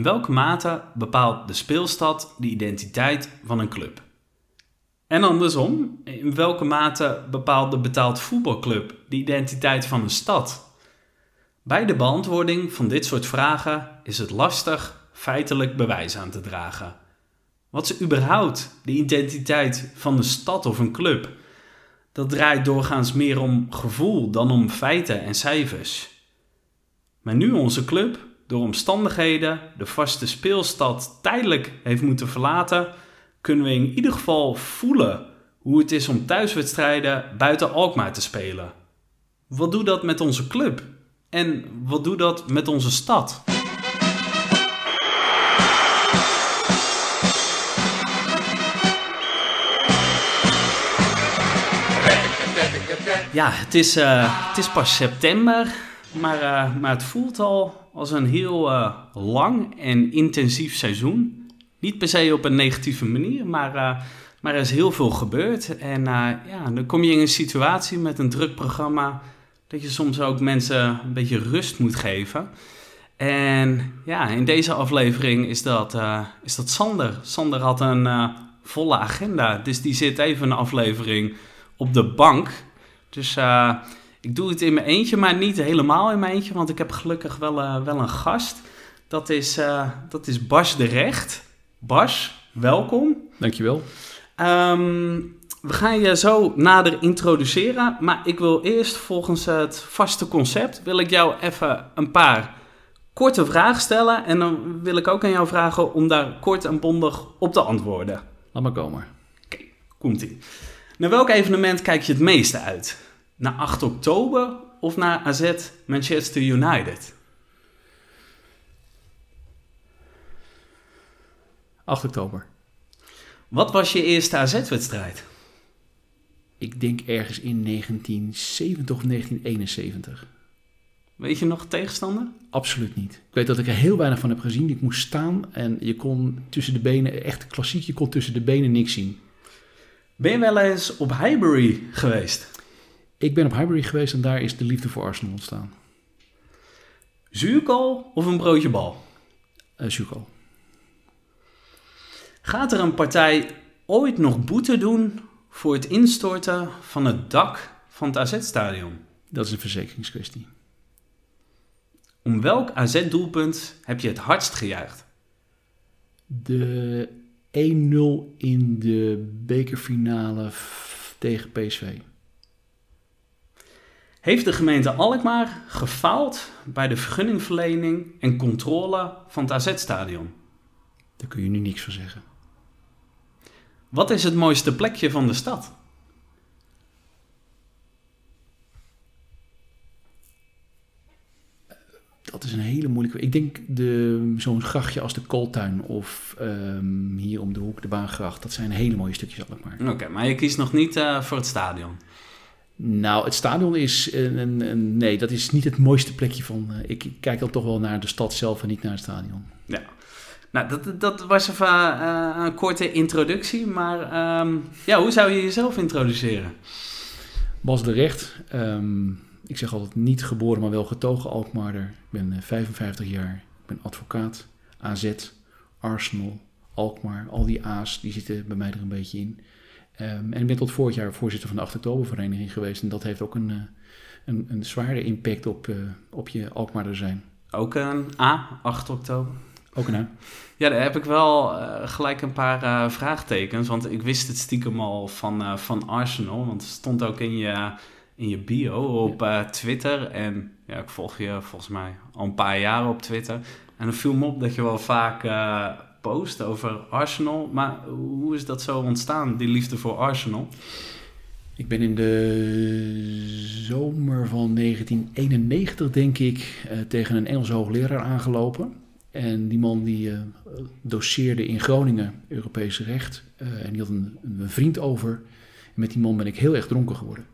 In welke mate bepaalt de speelstad de identiteit van een club? En andersom, in welke mate bepaalt de betaald voetbalclub de identiteit van een stad? Bij de beantwoording van dit soort vragen is het lastig feitelijk bewijs aan te dragen. Wat is überhaupt de identiteit van een stad of een club? Dat draait doorgaans meer om gevoel dan om feiten en cijfers. Maar nu onze club door omstandigheden de vaste speelstad tijdelijk heeft moeten verlaten, kunnen we in ieder geval voelen hoe het is om thuiswedstrijden buiten Alkmaar te spelen. Wat doet dat met onze club? En wat doet dat met onze stad? Ja, het is, uh, het is pas september, maar, uh, maar het voelt al als een heel uh, lang en intensief seizoen. Niet per se op een negatieve manier, maar, maar er is heel veel gebeurd. En ja, dan kom je in een situatie met een druk programma dat je soms ook mensen een beetje rust moet geven. En ja, in deze aflevering is dat, is dat Sander. Sander had een volle agenda, dus die zit even een aflevering op de bank. Dus uh, ik doe het in mijn eentje, maar niet helemaal in mijn eentje, want ik heb gelukkig wel, uh, wel een gast. Dat is, uh, dat is Bas de Recht. Bas, welkom. Dankjewel. Um, we gaan je zo nader introduceren, maar ik wil eerst volgens het vaste concept, wil ik jou even een paar korte vragen stellen. En dan wil ik ook aan jou vragen om daar kort en bondig op te antwoorden. Laat maar komen. Oké, okay, komt-ie. Naar welk evenement kijk je het meeste uit? Naar 8 oktober of naar AZ Manchester United? 8 oktober. Wat was je eerste AZ-wedstrijd? Ik denk ergens in 1970 of 1971. Weet je nog tegenstander? Absoluut niet. Ik weet dat ik er heel weinig van heb gezien. Ik moest staan en je kon tussen de benen, echt klassiek, je kon tussen de benen niks zien. Ben je wel eens op Highbury geweest? Ik ben op Highbury geweest en daar is de liefde voor Arsenal ontstaan. Zuurkool of een broodje bal? Uh, zuurkool. Gaat er een partij ooit nog boete doen voor het instorten van het dak van het AZ-stadion? Dat is een verzekeringskwestie. Om welk AZ-doelpunt heb je het hardst gejuicht? De 1-0 in de bekerfinale tegen PSV. Heeft de gemeente Alkmaar gefaald bij de vergunningverlening en controle van het AZ-stadion? Daar kun je nu niks van zeggen. Wat is het mooiste plekje van de stad? Dat is een hele moeilijke. Ik denk de, zo'n grachtje als de Kooltuin of um, hier om de hoek de Baangracht. Dat zijn hele mooie stukjes Alkmaar. Oké, okay, maar je kiest nog niet uh, voor het stadion? Nou, het stadion is een, een, nee, dat is niet het mooiste plekje van. Uh, ik kijk dan toch wel naar de stad zelf en niet naar het stadion. Ja. Nou, dat, dat was even uh, een korte introductie, maar um, ja, hoe zou je jezelf introduceren? Bas de Recht. Um, ik zeg altijd niet geboren, maar wel getogen Alkmaarder. Ik ben 55 jaar, ik ben advocaat, AZ, Arsenal, Alkmaar. Al die A's, die zitten bij mij er een beetje in. Um, en ik ben tot vorig jaar voorzitter van de 8 oktobervereniging geweest. En dat heeft ook een, een, een zware impact op, uh, op je Alkmaarder zijn. Ook een A, 8 oktober? Ook een A. Ja, daar heb ik wel uh, gelijk een paar uh, vraagtekens. Want ik wist het stiekem al van, van Arsenal. Want het stond ook in je in je bio op Twitter. En ja, ik volg je volgens mij al een paar jaar op Twitter. En dan viel me op dat je wel vaak post over Arsenal. Maar hoe is dat zo ontstaan, die liefde voor Arsenal? Ik ben in de zomer van 1991, denk ik, uh, tegen een Engelse hoogleraar aangelopen. En die man die doseerde in Groningen Europees recht. en die had een, vriend over. Met die man ben ik heel erg dronken geworden.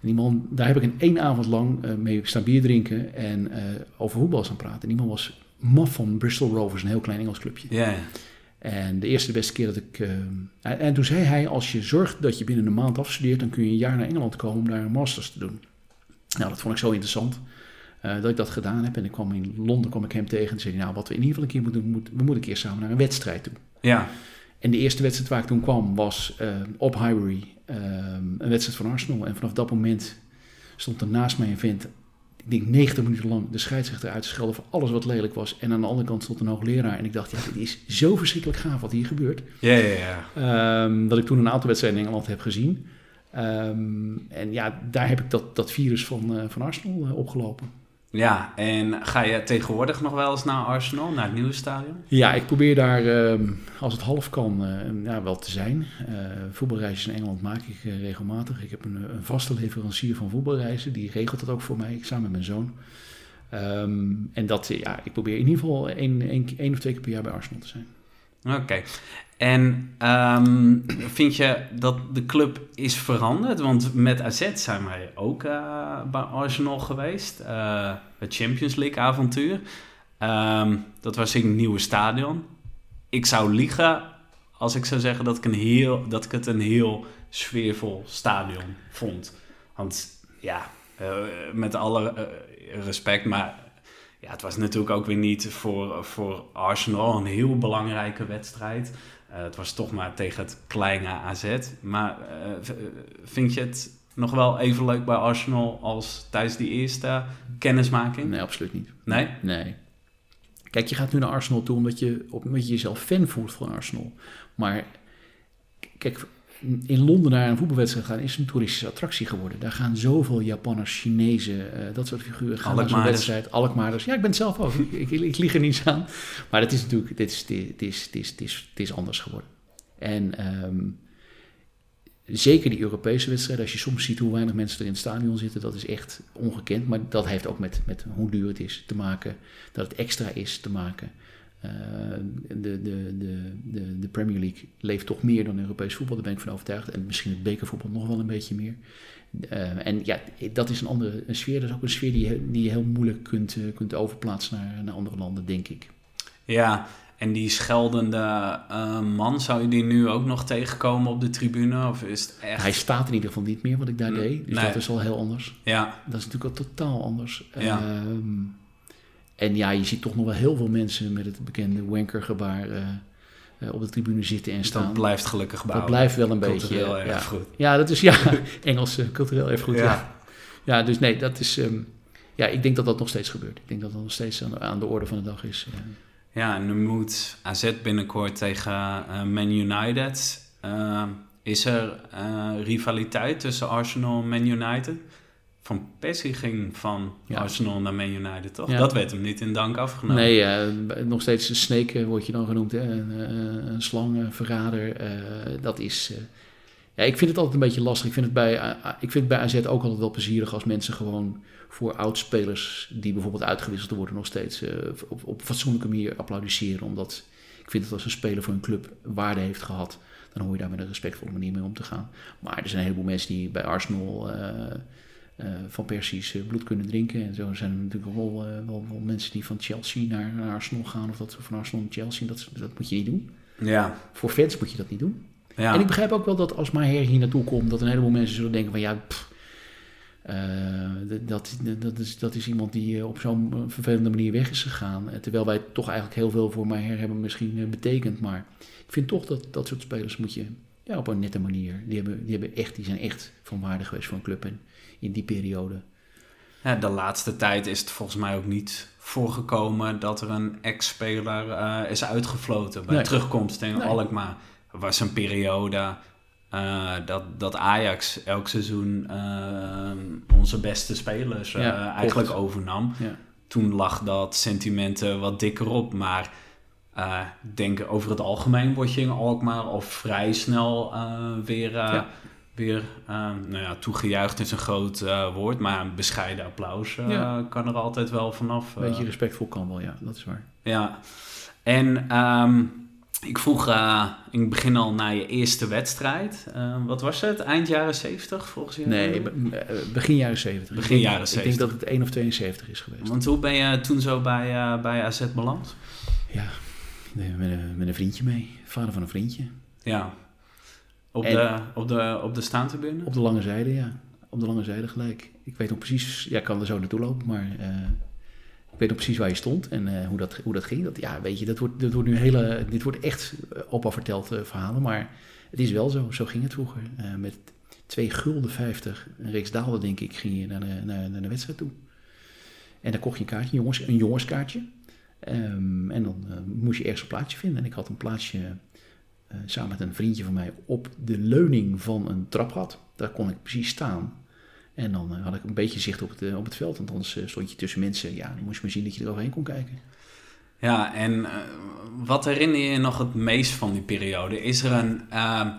En die man, daar heb ik een één avond lang mee staan bier drinken en over voetbal gaan praten. En die man was maf van Bristol Rovers, een heel klein Engels clubje. Ja. En de eerste de beste keer dat ik... Uh, en toen zei hij, als je zorgt dat je binnen een maand afstudeert... dan kun je een jaar naar Engeland komen om daar een masters te doen. Nou, dat vond ik zo interessant. dat ik dat gedaan heb. En ik kwam in Londen kwam ik hem tegen en zei hij, nou, wat we in ieder geval een keer moeten doen, moet, we moeten een keer samen naar een wedstrijd toe. Ja. En de eerste wedstrijd waar ik toen kwam was op Highbury, een wedstrijd van Arsenal. En vanaf dat moment stond er naast mij een vent ik denk 90 minuten lang de scheidsrechter uit te schelden voor alles wat lelijk was. En aan de andere kant stond een hoogleraar. En ik dacht, ja, dit is zo verschrikkelijk gaaf wat hier gebeurt. Ja, ja, ja. Um, dat ik toen een aantal wedstrijden in Engeland heb gezien. Um, en ja, daar heb ik dat, dat virus van, uh, van Arsenal uh, opgelopen. Ja, en ga je tegenwoordig nog wel eens naar Arsenal, naar het nieuwe stadion? Ja, ik probeer daar, uh, als het half kan, uh, ja, wel te zijn. Uh, voetbalreisjes in Engeland maak ik regelmatig. Ik heb een, een, vaste leverancier van voetbalreizen, die regelt dat ook voor mij, samen met mijn zoon. Um, en dat, ja, ik probeer in ieder geval één of twee keer per jaar bij Arsenal te zijn. Oké. En um, vind je dat de club is veranderd? Want met AZ zijn wij ook uh, bij Arsenal geweest. Uh, het Champions League avontuur. Um, dat was in nieuwe stadion. Ik zou liegen als ik zou zeggen dat ik, een heel, dat ik het een heel sfeervol stadion vond. Want ja, uh, met alle respect, maar ja, het was natuurlijk ook weer niet voor, voor Arsenal een heel belangrijke wedstrijd. Uh, het was toch maar tegen het kleine AZ. Maar uh, vind je het nog wel even leuk bij Arsenal als tijdens die eerste kennismaking? Nee, absoluut niet. Nee? Nee. Kijk, je gaat nu naar Arsenal toe omdat je, omdat je jezelf fan voelt van Arsenal. Maar kijk, in Londen naar een voetbalwedstrijd gaan is een toeristische attractie geworden. Daar gaan zoveel Japanners, Chinezen, uh, dat soort figuren gaan naar zo'n wedstrijd. Alkmaarders. Ja, ik ben het zelf ook. ik, ik, ik lieg er niets aan. Maar het is natuurlijk, dit is, dit is, dit is, dit is, dit is anders geworden. En um, zeker die Europese wedstrijden, als je soms ziet hoe weinig mensen er in het stadion zitten, dat is echt ongekend. Maar dat heeft ook met, met hoe duur het is te maken, dat het extra is te maken. Uh, de, de, de, de, de Premier League leeft toch meer dan Europees voetbal, daar ben ik van overtuigd. En misschien het bekervoetbal nog wel een beetje meer. Uh, en ja, dat is een andere een sfeer. Dat is ook een sfeer die je, die je heel moeilijk kunt, uh, kunt overplaatsen naar, naar andere landen, denk ik. Ja, en die scheldende man, zou je die nu ook nog tegenkomen op de tribune? Of is het echt... Hij staat in ieder geval niet meer wat ik daar deed. Dus nee. dat is al heel anders. Ja, Dat is natuurlijk al totaal anders. Ja. Ehm, en ja, je ziet toch nog wel heel veel mensen met het bekende wankergebaar eh eh, op de tribune zitten en staan. dat blijft gelukkig Dat bouwen. blijft wel een beetje. Cultureel eh, erg ja. goed. ja, dat is ja, Engels eh, cultureel erfgoed. Ja. Ja. Ja. ja, dus nee, dat is. ehm, ja, ik denk dat dat nog steeds gebeurt. Ik denk dat dat nog steeds aan de, aan de orde van de dag is. eh. Ja, en nu moet AZ binnenkort tegen eh, Man United. Eh, is er eh, rivaliteit tussen Arsenal en Man United? Van Persie ging van Ja. Arsenal naar Man United, toch? Ja. Dat werd hem niet in dank afgenomen. Nee, eh, nog steeds een snake wordt je dan genoemd. Hè? Een, eh, een slang, een verrader. eh, dat is... ja, ik vind het altijd een beetje lastig. Ik vind het, bij, ik vind het bij AZ ook altijd wel plezierig als mensen gewoon voor oudspelers die bijvoorbeeld uitgewisseld worden nog steeds op, op fatsoenlijke manier applaudisseren. Omdat ik vind dat als een speler voor een club waarde heeft gehad, dan hoor je daar met een respectvolle manier mee om te gaan. Maar er zijn een heleboel mensen die bij Arsenal eh, van Persies eh, bloed kunnen drinken. En zo zijn er natuurlijk wel, eh, wel, wel mensen die van Chelsea naar, naar Arsenal gaan. Of dat van Arsenal naar Chelsea. Dat, dat moet je niet doen. Ja, Voor fans moet je dat niet doen. ja. En ik begrijp ook wel dat als Maher hier naartoe komt, dat een heleboel mensen zullen denken van ja, pff, dat, dat, is, dat is iemand die op zo'n vervelende manier weg is gegaan. Terwijl wij toch eigenlijk heel veel voor Maher hebben misschien betekend. Maar ik vind toch dat dat soort spelers moet je ja, op een nette manier. Die, hebben, die, hebben echt, die zijn echt van waarde geweest voor een club en in die periode. Ja, de laatste tijd is het volgens mij ook niet voorgekomen dat er een ex-speler eh, is uitgefloten bij Nee. terugkomst in Nee. Alkmaar. Er was een periode eh, dat, dat Ajax elk seizoen eh, onze beste spelers klopt. eigenlijk overnam. Ja. Toen lag dat sentiment wat dikker op, maar denk over het algemeen word je in Alkmaar al vrij snel weer, Ja. Weer eh, nou ja, toegejuicht is een groot eh, woord, maar een bescheiden applaus eh, Ja. kan er altijd wel vanaf. Een eh. beetje respectvol kan wel, ja, dat is waar. Ja, en ehm, ik vroeg eh, in het begin al naar je eerste wedstrijd. Eh, wat was het? Eind jaren 70 volgens je? Nee, be- begin jaren 70. Begin jaren Ik denk dat het 1 of 72 is geweest. Want hoe ben je toen zo bij, eh, bij AZ beland? Ja, met een, met een vriendje mee. Vader van een vriendje. Ja, op, En- de, op, de, op de staantribune? Op de lange zijde, ja. Op de lange zijde gelijk. Ik weet nog precies, ja, ik kan er zo naartoe lopen, maar ik weet nog precies waar je stond en hoe, dat, hoe dat ging. Dat, ja, weet je, dat wordt, dat wordt nu hele, dit wordt echt opa verteld verhalen, maar het is wel zo. Zo ging het vroeger. met twee gulden 50, een reeks daalde denk ik, ging je naar de, naar, naar de wedstrijd toe. En dan kocht je een kaartje, jongens, een jongenskaartje. Um, en dan uh, moest je ergens een plaatsje vinden. En ik had een plaatsje uh, samen met een vriendje van mij op de leuning van een trapgat. Daar kon ik precies staan. En dan uh, had ik een beetje zicht op het, op het veld. Want anders stond je tussen mensen. Ja, dan moest je maar zien dat je er overheen kon kijken. Ja, en wat herinner je je nog het meest van die periode? Is er een ehm,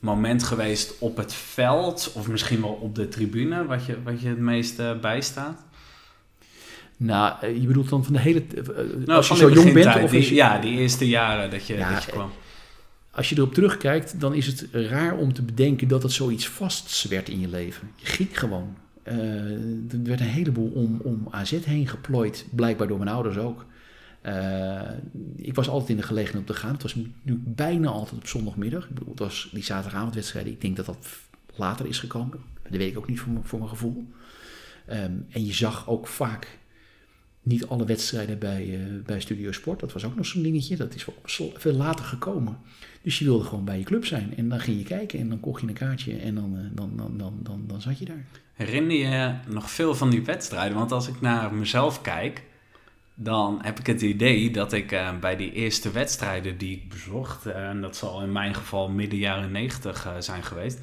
moment geweest op het veld of misschien wel op de tribune wat je, wat je het meest bijstaat? Nou, eh, je bedoelt dan van de hele... Uh, nou, als je zo jong bent? Of die, Ja, die eerste jaren dat je, dat je kwam. Als je erop terugkijkt, dan is het raar om te bedenken dat het zoiets vasts werd in je leven. Je ging gewoon. Uh, er werd een heleboel om, om AZ heen geplooid, blijkbaar door mijn ouders ook. Uh, ik was altijd in de gelegenheid om te gaan. Het was nu bijna altijd op zondagmiddag. Ik bedoel, het was die zaterdagavondwedstrijden. Ik denk dat dat later is gekomen. Dat weet ik ook niet voor, voor mijn gevoel. Um, en je zag ook vaak niet alle wedstrijden bij, uh, bij Studio Sport. Dat was ook nog zo'n dingetje. Dat is veel later gekomen. Dus je wilde gewoon bij je club zijn. En dan ging je kijken en dan kocht je een kaartje en dan, uh, dan, dan, dan, dan, dan zat je daar. Herinner je nog veel van die wedstrijden? Want als ik naar mezelf kijk, dan heb ik het idee dat ik uh, bij die eerste wedstrijden die ik bezocht, en dat zal in mijn geval midden jaren negentig zijn geweest,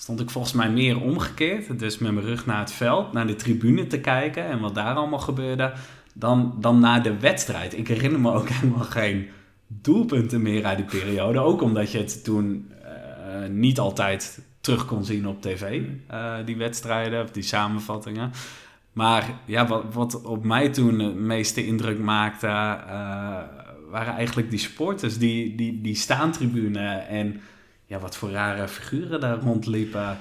stond ik volgens mij meer omgekeerd. Dus met mijn rug naar het veld, naar de tribune te kijken en wat daar allemaal gebeurde, dan, dan naar de wedstrijd. Ik herinner me ook helemaal geen doelpunten meer uit die periode. Ook omdat je het toen uh, niet altijd terug kon zien op tv, uh, die wedstrijden of die samenvattingen. Maar ja, wat, wat op mij toen de meeste indruk maakte, uh, waren eigenlijk die sporters, die, die, die staantribune en ja, wat voor rare figuren daar rondliepen.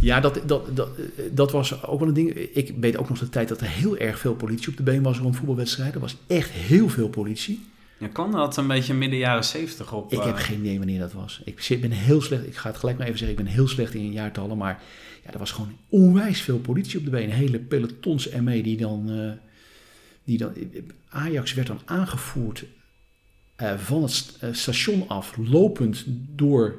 Ja, dat, dat, dat, dat was ook wel een ding. Ik weet ook nog de tijd dat er heel erg veel politie op de been was rond voetbalwedstrijden. Er was echt heel veel politie. Ja, kan dat een beetje midden jaren zeventig op? Ik heb eh, geen idee wanneer dat was. Ik ben heel slecht, ik ga het gelijk maar even zeggen, ik ben heel slecht in jaartallen. Maar ja, er was gewoon onwijs veel politie op de been. Hele pelotons ermee die dan... Uh, die dan Ajax werd dan aangevoerd uh, van het eh, station af, lopend door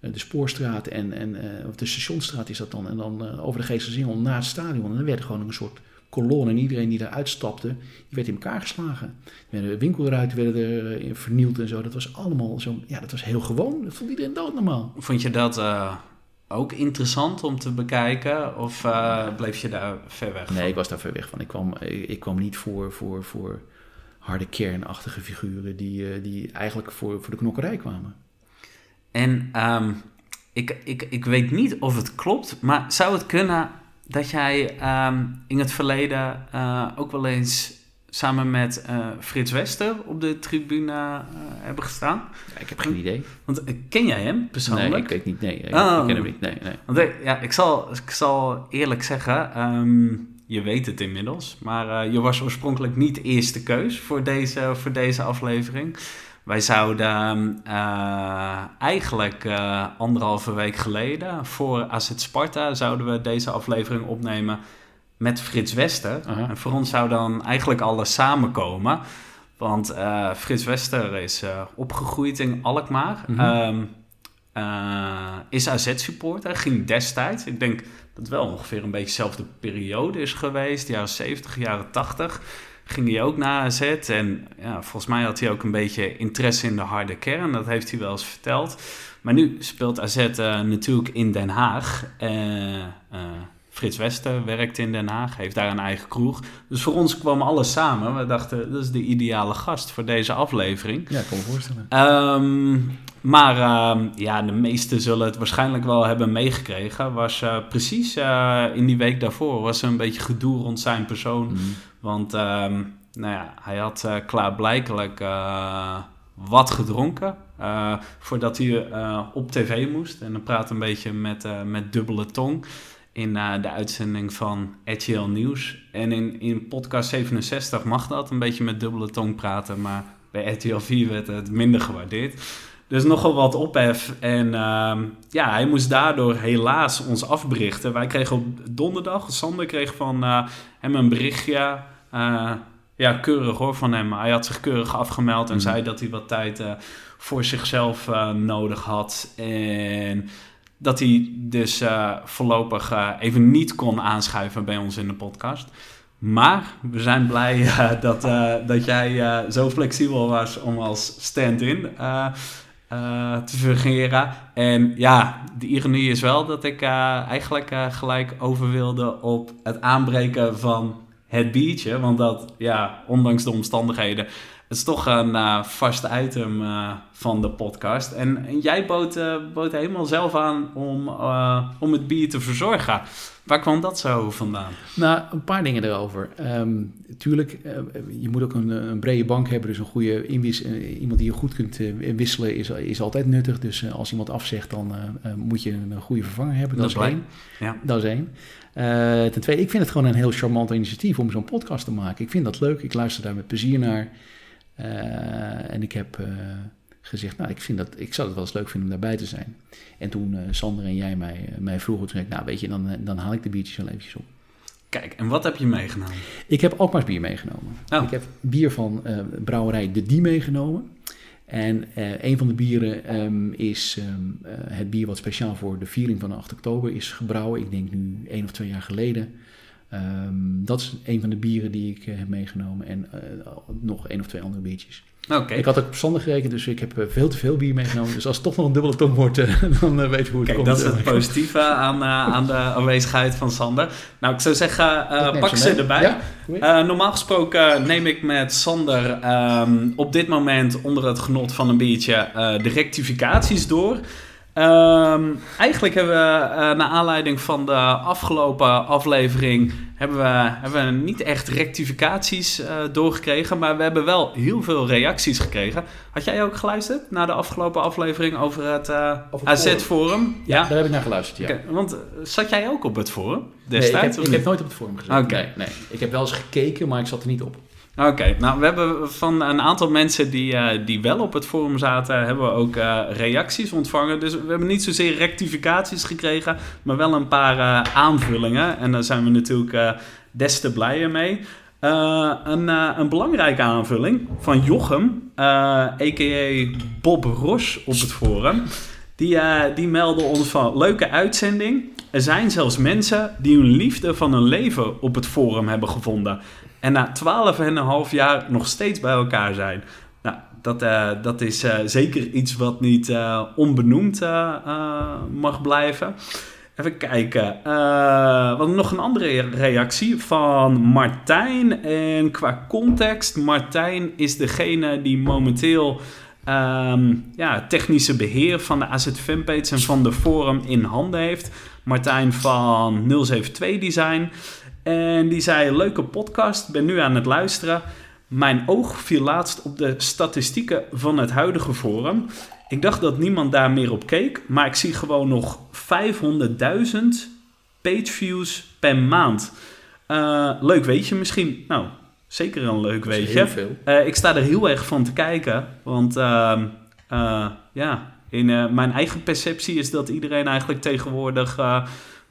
de spoorstraat en, en of de stationstraat is dat dan, en dan over de Geestersingel naar het stadion. En dan werd er gewoon een soort kolonne en iedereen die eruit stapte, die werd in elkaar geslagen. De winkelruiten werden er vernield en zo. Dat was allemaal zo, ja, dat was heel gewoon. Dat vond iedereen doodnormaal. Vond je dat ook interessant om te bekijken? Of bleef je daar ver weg van? Nee, ik was daar ver weg van. Ik kwam, ik kwam niet voor, voor, voor harde kernachtige figuren die, die eigenlijk voor, voor de knokkerij kwamen. En um, ik, ik, ik weet niet of het klopt, maar zou het kunnen dat jij um, in het verleden uh, ook wel eens samen met uh, Frits Wester op de tribune uh, hebben gestaan? Ja, ik heb geen idee. Want ken jij hem persoonlijk? Nee, ik weet niet. Nee, ik, oh. ik ken hem niet. Nee, nee. Want ja, ik zal, ik zal eerlijk zeggen, um, je weet het inmiddels. Maar je was oorspronkelijk niet eerste keus voor deze, voor deze aflevering. Wij zouden uh, eigenlijk uh, anderhalve week geleden voor AZ Sparta zouden we deze aflevering opnemen met Frits Wester. En voor ons zou dan eigenlijk alles samenkomen. Want Frits Wester is opgegroeid in Alkmaar. -hmm. um, is AZ-supporter, ging destijds, ik denk dat wel ongeveer een beetje dezelfde periode is geweest. Jaren 70, jaren 80 ging hij ook naar AZ. En ja, volgens mij had hij ook een beetje interesse in de harde kern. Dat heeft hij wel eens verteld. Maar nu speelt AZ uh, natuurlijk in Den Haag. Uh, Frits Wester werkt in Den Haag, heeft daar een eigen kroeg. Dus voor ons kwam alles samen. We dachten, dat is de ideale gast voor deze aflevering. Ja, ik kan me voorstellen. Um, maar uh, ja, de meesten zullen het waarschijnlijk wel hebben meegekregen. Was uh, precies uh, in die week daarvoor was er een beetje gedoe rond zijn persoon. Mm. Want nou ja, hij had klaarblijkelijk wat gedronken voordat hij op tv moest. En dan praat een beetje met, met dubbele tong in de uitzending van RTL Nieuws. En in, in podcast 67 mag dat, een beetje met dubbele tong praten. Maar bij RTL 4 werd het minder gewaardeerd. Dus nogal wat ophef. En ehm, ja, hij moest daardoor helaas ons afberichten. Wij kregen op donderdag, Sander kreeg van eh, hem een berichtje. Uh, ja, keurig hoor van hem. Hij had zich keurig afgemeld en Mhm. zei dat hij wat tijd eh, voor zichzelf eh, nodig had. En dat hij dus eh, voorlopig eh, even niet kon aanschuiven bij ons in de podcast. Maar we zijn blij eh, dat, dat jij zo flexibel was om als stand-in te fungeren. En ja, de ironie is wel dat ik eigenlijk gelijk over wilde op het aanbreken van het biertje. Want dat, ja, ondanks de omstandigheden, het is toch een eh, vast item eh, van de podcast. En, en jij bood, eh, bood helemaal zelf aan om, om het bier te verzorgen. Waar kwam dat zo vandaan? Nou, een paar dingen erover. Ehm, tuurlijk, je moet ook een, een brede bank hebben. Dus een goede inwis iemand die je goed kunt wisselen is, is altijd nuttig. Dus als iemand afzegt, dan moet je een goede vervanger hebben. Dat, Dat is één. Ja. Dat is één. Ten tweede, ik vind het gewoon een heel charmant initiatief om zo'n podcast te maken. Ik vind dat leuk. Ik luister daar met plezier naar. Eh, en ik heb eh, gezegd, nou, ik, vind dat, ik zou het wel eens leuk vinden om daarbij te zijn. En toen eh, Sander en jij mij, mij vroegen, toen zei ik, nou, weet je, dan, dan haal ik de biertjes wel eventjes op. Kijk, en wat heb je meegenomen? Ik heb Alkmaars bier meegenomen. Oh. Ik heb bier van brouwerij De Die meegenomen. En een van de bieren ehm, is ehm, eh, het bier wat speciaal voor de viering van de 8 oktober is gebrouwen. Ik denk nu één of twee jaar geleden. Ehm, dat is een van de bieren die ik eh, heb meegenomen. En eh, nog één of twee andere biertjes. Oké. Ik had ook verstandig gerekend, dus ik heb eh, veel te veel bier meegenomen. Dus als het toch nog een dubbele tong wordt, dan weet je hoe het Kijk, komt. dat is het positieve aan, aan de aanwezigheid van Sander. Nou, ik zou zeggen, pak ze erbij. Ja, normaal gesproken neem ik met Sander ehm, op dit moment onder het genot van een biertje de rectificaties door. Ehm, eigenlijk hebben we, eh, naar aanleiding van de afgelopen aflevering, hebben we, hebben we niet echt rectificaties eh, doorgekregen, maar we hebben wel heel veel reacties gekregen. Had jij ook geluisterd naar de afgelopen aflevering over het, eh, het AZ-forum? ja, daar heb ik naar geluisterd, ja. Want zat jij ook op het forum Nee, destijds? ik, heb, of ik heb nooit op het forum gezeten. Oké. Nee, nee. Ik heb wel eens gekeken, maar ik zat er niet op. Oké, nou we hebben van een aantal mensen die, eh, die wel op het forum zaten, hebben we ook eh, reacties ontvangen. Dus we hebben niet zozeer rectificaties gekregen, maar wel een paar eh, aanvullingen. En daar zijn we natuurlijk des te blijer mee. Een, een belangrijke aanvulling van Jochem, a.k.a. Bob Ros op het forum. Die, die meldde ons van leuke uitzending. Er zijn zelfs mensen die hun liefde van hun leven op het forum hebben gevonden. En na 12,5 jaar nog steeds bij elkaar zijn. Nou, dat, eh, dat is eh, zeker iets wat niet eh, onbenoemd mag blijven. Even kijken. Eh, wat nog een andere reactie van Martijn. En qua context, Martijn is degene die momenteel ehm, ja, technische beheer van de AZ Fanpage en van de forum in handen heeft. Martijn van 072 Design. En die zei, leuke podcast, ben nu aan het luisteren. Mijn oog viel laatst op de statistieken van het huidige forum. Ik dacht dat niemand daar meer op keek, maar ik zie gewoon nog 500.000 pageviews per maand. Eh, leuk weetje misschien. Nou, zeker een leuk weetje. Eh, ik sta er heel erg van te kijken. Want ehm, eh, ja, in mijn eigen perceptie is dat iedereen eigenlijk tegenwoordig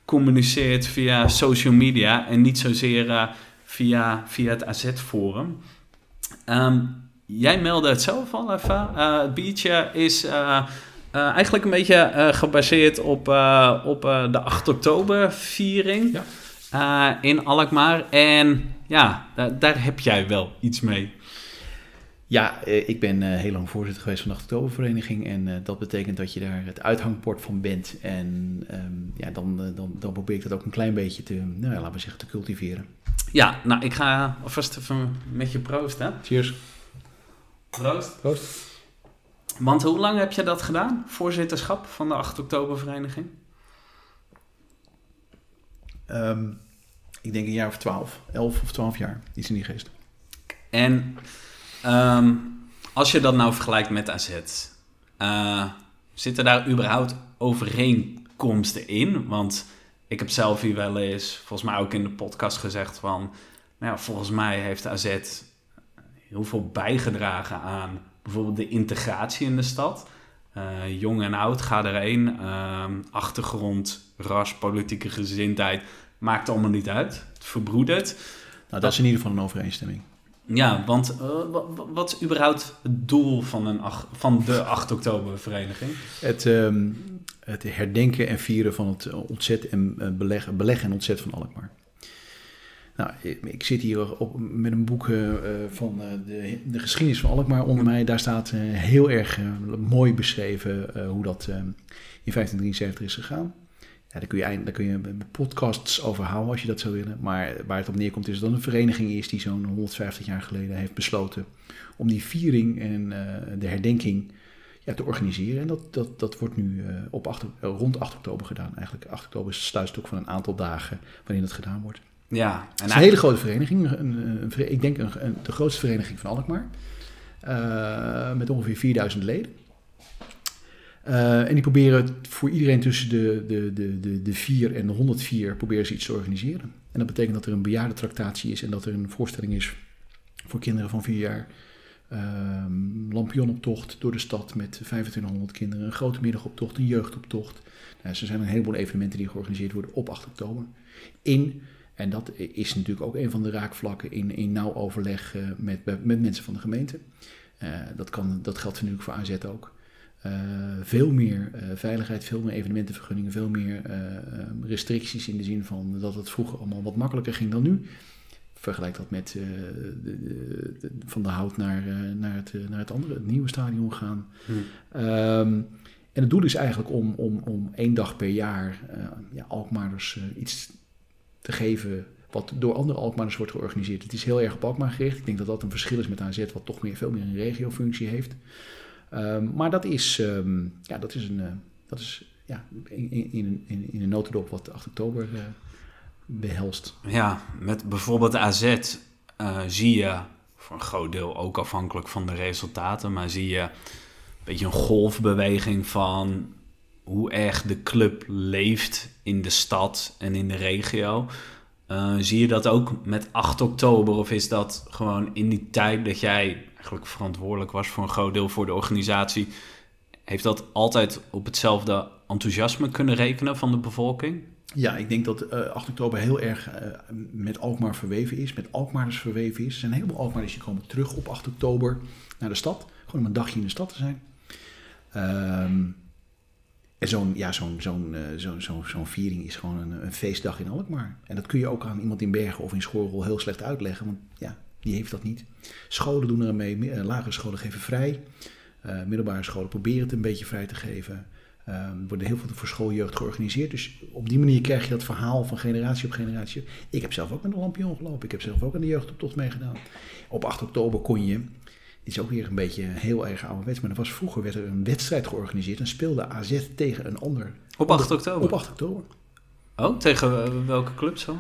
communiceert via social media en niet zozeer eh, via, via het AZ-forum. Ehm, jij meldde het zelf al even. Eh, het biertje is eh, eigenlijk een beetje gebaseerd op, op de 8 oktober viering Ja. in Alkmaar. En ja, da- daar heb jij wel iets mee. Ja, eh, ik ben eh, heel lang voorzitter geweest van de 8 Oktobervereniging. En eh, dat betekent dat je daar het uithangbord van bent. En ehm, ja, dan, dan, dan probeer ik dat ook een klein beetje te, nou ja, laten we zeggen, te cultiveren. Ja, nou, ik ga alvast even met je proosten. Cheers. Proost. Proost. Want hoe lang heb je dat gedaan? Voorzitterschap van de 8 oktobervereniging? Ehm, ik denk een jaar of twaalf, elf of twaalf jaar, iets in die geest. En ehm, als je dat nou vergelijkt met AZ, eh, zitten daar überhaupt overeenkomsten in? Want ik heb zelf hier wel eens, volgens mij ook in de podcast gezegd van, nou ja, volgens mij heeft AZ heel veel bijgedragen aan bijvoorbeeld de integratie in de stad. Eh, jong en oud, ga erheen. Ehm, achtergrond, ras, politieke gezindheid, maakt allemaal niet uit. Het verbroedert. Nou, dat is in ieder geval een overeenstemming. Ja, want eh, wa- wa- wat is überhaupt het doel van, een van de 8 oktober vereniging? Het, ehm, het herdenken en vieren van het ontzet en eh, beleg, en ontzet van Alkmaar. Nou, ik, zit hier op, met een boek eh, eh, van eh, de, de geschiedenis van Alkmaar onder mij. Daar staat eh, heel erg eh, mooi beschreven eh, hoe dat eh, in 1573 is gegaan. Ja, daar kun je, eind- daar kun je podcasts over houden als je dat zou willen. Maar waar het op neerkomt is dat een vereniging is die zo'n 150 jaar geleden heeft besloten om die viering en eh, de herdenking ja, te organiseren. En dat, dat, dat wordt nu eh, op 8, ok- rond 8 oktober gedaan. Eigenlijk 8 oktober is het sluitstok van een aantal dagen waarin het gedaan wordt. Ja, Het is een hele grote vereniging. Een, een, een vere- ik denk een, een- de grootste vereniging van Alkmaar. Eh, met ongeveer 4000 leden. Eh, en die proberen voor iedereen tussen de, de, de, de, de 4 en de 104 proberen ze iets te organiseren. En dat betekent dat er een bejaardentractatie is en dat er een voorstelling is voor kinderen van 4 jaar. Ehm lampionoptocht door de stad met 2500 kinderen. Een grote middagoptocht, een jeugdoptocht. Nou, er zijn een heleboel evenementen die georganiseerd worden op 8 oktober. In en dat is natuurlijk ook een van de raakvlakken in, in nauw overleg eh, met, met mensen van de gemeente. Eh, dat, kan, dat geldt natuurlijk voor AZ ook. Eh, veel meer eh, veiligheid, veel meer evenementenvergunningen, veel meer eh, eh, restricties in de zin van dat het vroeger allemaal wat makkelijker ging dan nu. Vergelijk dat met de, de- de- van de hout naar, naar, het, naar het andere, het nieuwe stadion gaan. Hm. Ehm, en het doel is eigenlijk om, om, om één dag per jaar ja, Alkmaarders iets te geven wat door andere Alkmaarders wordt georganiseerd. Het is heel erg op Alkmaar gericht. Ik denk dat dat een verschil is met AZ, wat toch meer, veel meer een regiofunctie heeft. Ehm, maar dat is, ehm, ja, dat is, een, eh, dat is ja, in, in, in, in, een notendop wat 8 oktober eh, behelst. Ja, met bijvoorbeeld AZ eh, zie je, voor een groot deel ook afhankelijk van de resultaten, maar zie je een beetje een golfbeweging van hoe erg de club leeft in de stad en in de regio. Zie je dat ook met 8 oktober of is dat gewoon in die tijd dat jij eigenlijk verantwoordelijk was voor een groot deel voor de organisatie, heeft dat altijd op hetzelfde enthousiasme kunnen rekenen van de bevolking? Ja, ik denk dat eh 8 oktober heel erg eh, met Alkmaar verweven is, met Alkmaarders verweven is. Er zijn een heleboel Alkmaarders die komen terug op 8 oktober naar de stad. Gewoon om een dagje in de stad te zijn. Ehm, en zo'n ja, zo'n zo'n eh, zo'n zo'n zo'n viering is gewoon een, een feestdag in Alkmaar. En dat kun je ook aan iemand in Bergen of in Schorrel heel slecht uitleggen, want ja, die heeft dat niet. Scholen doen er mee, eh, lagere scholen geven vrij. Eh, middelbare scholen proberen het een beetje vrij te geven. Ehm, er worden heel veel voor schooljeugd georganiseerd. Dus op die manier krijg je dat verhaal van generatie op generatie. Ik heb zelf ook met een lampion gelopen. Ik heb zelf ook aan de jeugdoptocht meegedaan. Op 8 oktober kon je, dit is ook weer een beetje heel erg ouderwets, maar er was vroeger werd er een wedstrijd georganiseerd en speelde AZ tegen een ander. Op 8 oktober? Op 8 oktober. Oh, tegen eh, welke club zo?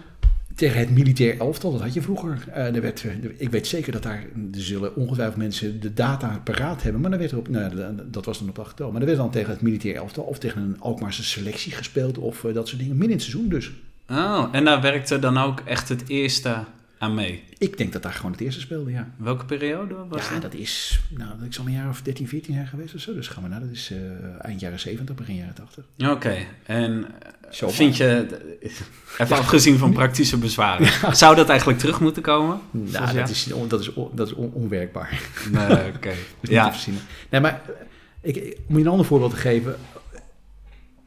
Tegen het militair elftal, dat had je vroeger. Eh, er werd, eh, ik weet zeker dat daar, zullen ongetwijfeld mensen de data paraat hebben, maar dan werd er op, nou, dat was dan op 8 oktober. Maar er werd dan tegen het militair elftal of tegen een Alkmaarse selectie gespeeld of eh, dat soort dingen. Midden in het seizoen dus. Oh, en daar werkte dan ook echt het eerste aan mee. Ik denk dat daar gewoon het eerste speelde, ja. Welke periode was ja, dat? dat is, nou, dat is al een jaar of 13, 14 jaar geweest of zo. Dus gaan we naar, dat is eh, eind jaren 70, begin jaren 80. Oké, en eh, Zo vind je, even afgezien van praktische bezwaren, zou dat eigenlijk terug moeten komen? Nou, dat is, dat is, on- dat is on- onwerkbaar. Nee, oké. Te Ja. Nee, maar eh, ik, om je een ander voorbeeld te geven.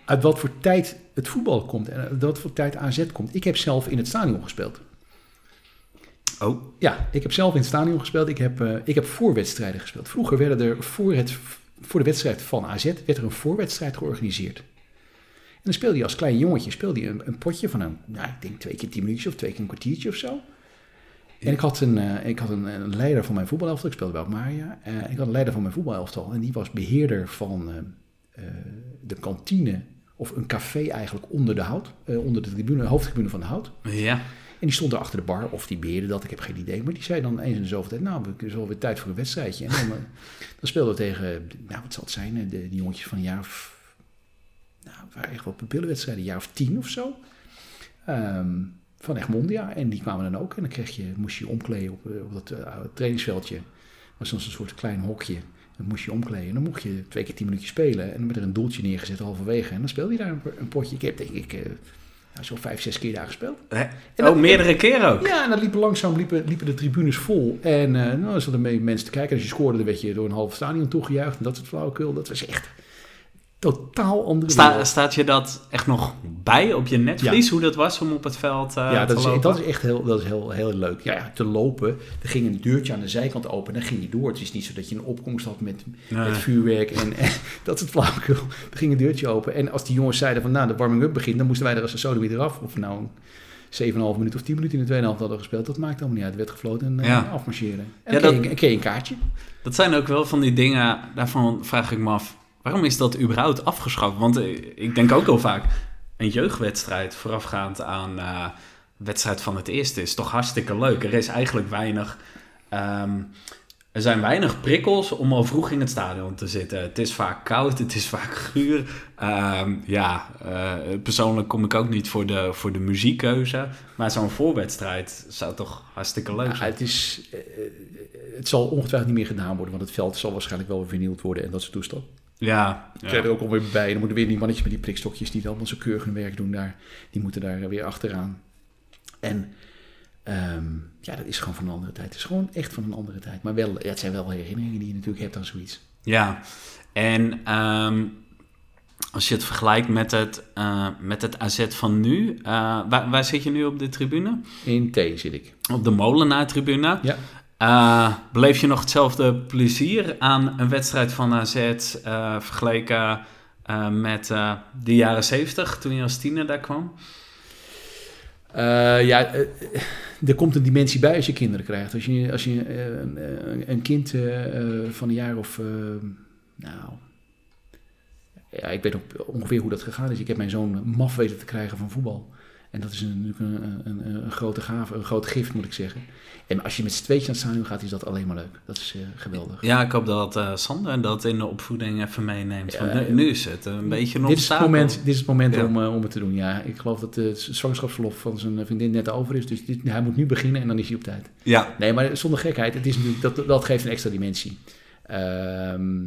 Uit wat voor tijd het voetbal komt en uit wat voor tijd AZ komt. Ik heb zelf in het stadion gespeeld. Oh, Ja, ik heb zelf in het stadion gespeeld. Ik heb, eh, ik heb voorwedstrijden gespeeld. Vroeger werden er voor, het, voor de wedstrijd van AZ werd er een voorwedstrijd georganiseerd. En dan speelde je als klein jongetje speelde je een, een potje van een, nou, ik denk twee keer tien minuutjes of twee keer een kwartiertje of zo. En ik had een, eh, ik had een, een leider van mijn voetbalelftal, ik speelde bij Maria. Eh, ik had een leider van mijn voetbalelftal en die was beheerder van de kantine, of een café eigenlijk onder de hout, onder de tribune, hoofdtribune van de hout. ja. En die stond er achter de bar, of die beheerde dat, ik heb geen idee. Maar die zei dan eens in de zoveel tijd, nou, het is alweer tijd voor een wedstrijdje. En dan, eh, dan speelden we tegen, nou, wat zal het zijn, eh, de, die jongetjes van een jaar of, nou, het waren echt wel pupillenwedstrijden, een jaar of tien of zo. Ehm, van Egmondia. En die kwamen dan ook. En dan kreeg je, moest je je omkleden op, eh, op dat trainingsveldje. was dan een soort klein hokje. Dan moest je omkleden. Dan mocht je twee keer tien minuutjes spelen. En dan werd er een doeltje neergezet halverwege. En dan speelde je daar een, een potje. Ik heb denk ik zo vijf, zes keer daar gespeeld. Hè? En Oh, meerdere keren ook? Ja, en dan liepen langzaam liepen, liepen de tribunes vol. En eh nou, er zaten mee mensen te kijken. En als je scoorde, dan werd je door een half stadion toegejuicht. En dat soort flauwekul. Dat was echt totaal andere Sta, staat je dat echt nog bij op je netvlies, hoe dat was om op het veld eh, ja, te dat lopen? is, dat is echt heel, dat is heel, heel leuk. Ja, ja, te lopen. Er ging een deurtje aan de zijkant open en dan ging je door. Het is niet zo dat je een opkomst had met, Nee. met vuurwerk en, en dat soort flauwekul. Er ging een deurtje open. En als die jongens zeiden van nou, de warming-up begint, dan moesten wij er als een sodemie eraf. Of nou een 7,5 minuut of 10 minuten in de tweede helft hadden gespeeld. Dat maakt allemaal niet uit. Er werd gefloten en eh, Ja. afmarcheren. En Ja, dat- je, kreeg je een kaartje. Dat zijn ook wel van die dingen, daarvan vraag ik me af, waarom is dat überhaupt afgeschaft? Want eh, ik denk ook heel vaak, een jeugdwedstrijd voorafgaand aan eh wedstrijd van het eerste is toch hartstikke leuk. Er is eigenlijk weinig, ehm, er zijn weinig prikkels om al vroeg in het stadion te zitten. Het is vaak koud, het is vaak guur. Ehm, ja, eh, persoonlijk kom ik ook niet voor de, voor de muziekkeuze, maar zo'n voorwedstrijd zou toch hartstikke leuk Ja, zijn. het, is, het zal ongetwijfeld niet meer gedaan worden, want het veld zal waarschijnlijk wel weer vernield worden en dat soort toestand. Ja, Ik krijg er ook alweer bij. Dan moeten weer die mannetjes met die prikstokjes die allemaal zo keurig hun werk doen daar. Die moeten daar weer achteraan. En ehm, ja, dat is gewoon van een andere tijd. Het is gewoon echt van een andere tijd. Maar wel, ja, het zijn wel herinneringen die je natuurlijk hebt aan zoiets. Ja, en ehm, als je het vergelijkt met het, eh, met het AZ van nu, eh, waar, waar zit je nu op de tribune? In T zit ik. Op de Molenaar-tribune. Ja. Eh, beleef je nog hetzelfde plezier aan een wedstrijd van AZ eh, vergeleken eh, met de jaren 70 toen je als tiener daar kwam? Ja, er komt een dimensie bij als je kinderen krijgt. Als je, als je een- kind van een jaar of... nou... Ja, ik weet ongeveer hoe dat gegaan is. Ik heb mijn zoon maf weten te krijgen van voetbal. En dat is een- natuurlijk een, een, een, grote gave, een groot gift, moet ik zeggen. En als je met z'n tweetjes aan het stadion gaat, is dat alleen maar leuk. Dat is eh, geweldig. Ja, ik hoop dat eh, Sander dat in de opvoeding even meeneemt. Van, nu, nu is het een beetje een Dit is het moment, dit is het moment Ja. om, eh, om het te doen. Ja, ik geloof dat het zwangerschapsverlof van zijn vriendin net over is. Dus dit, hij moet nu beginnen en dan is hij op tijd. Ja, Nee, maar zonder gekheid, het is natuurlijk, dat, dat geeft een extra dimensie. Ehm,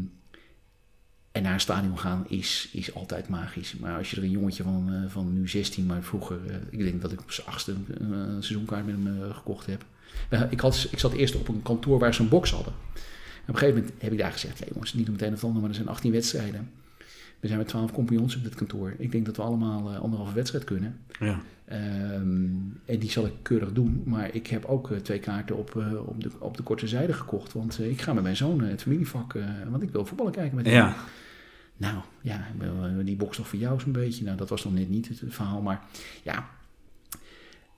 en naar een stadion gaan is, is altijd magisch. Maar als je er een jongetje van, eh, van nu 16, maar vroeger, eh, ik denk dat ik op zijn achtste een eh, seizoenkaart met hem gekocht heb. Ik, had, ik zat eerst op een kantoor waar ze een box hadden. En op een gegeven moment heb ik daar gezegd, ja jongens, niet om het een of ander, maar er zijn 18 wedstrijden. We zijn met 12 compagnons op dit kantoor. Ik denk dat we allemaal anderhalve wedstrijd kunnen. ja. Ehm, en die zal ik keurig doen. Maar ik heb ook twee kaarten op, op, de, op de korte zijde gekocht. Want ik ga met mijn zoon het familievak. want ik wil voetballen kijken met hem. ja. Nou ja, die box toch voor jou zo'n beetje. Nou, dat was nog net niet het, verhaal. Maar ja,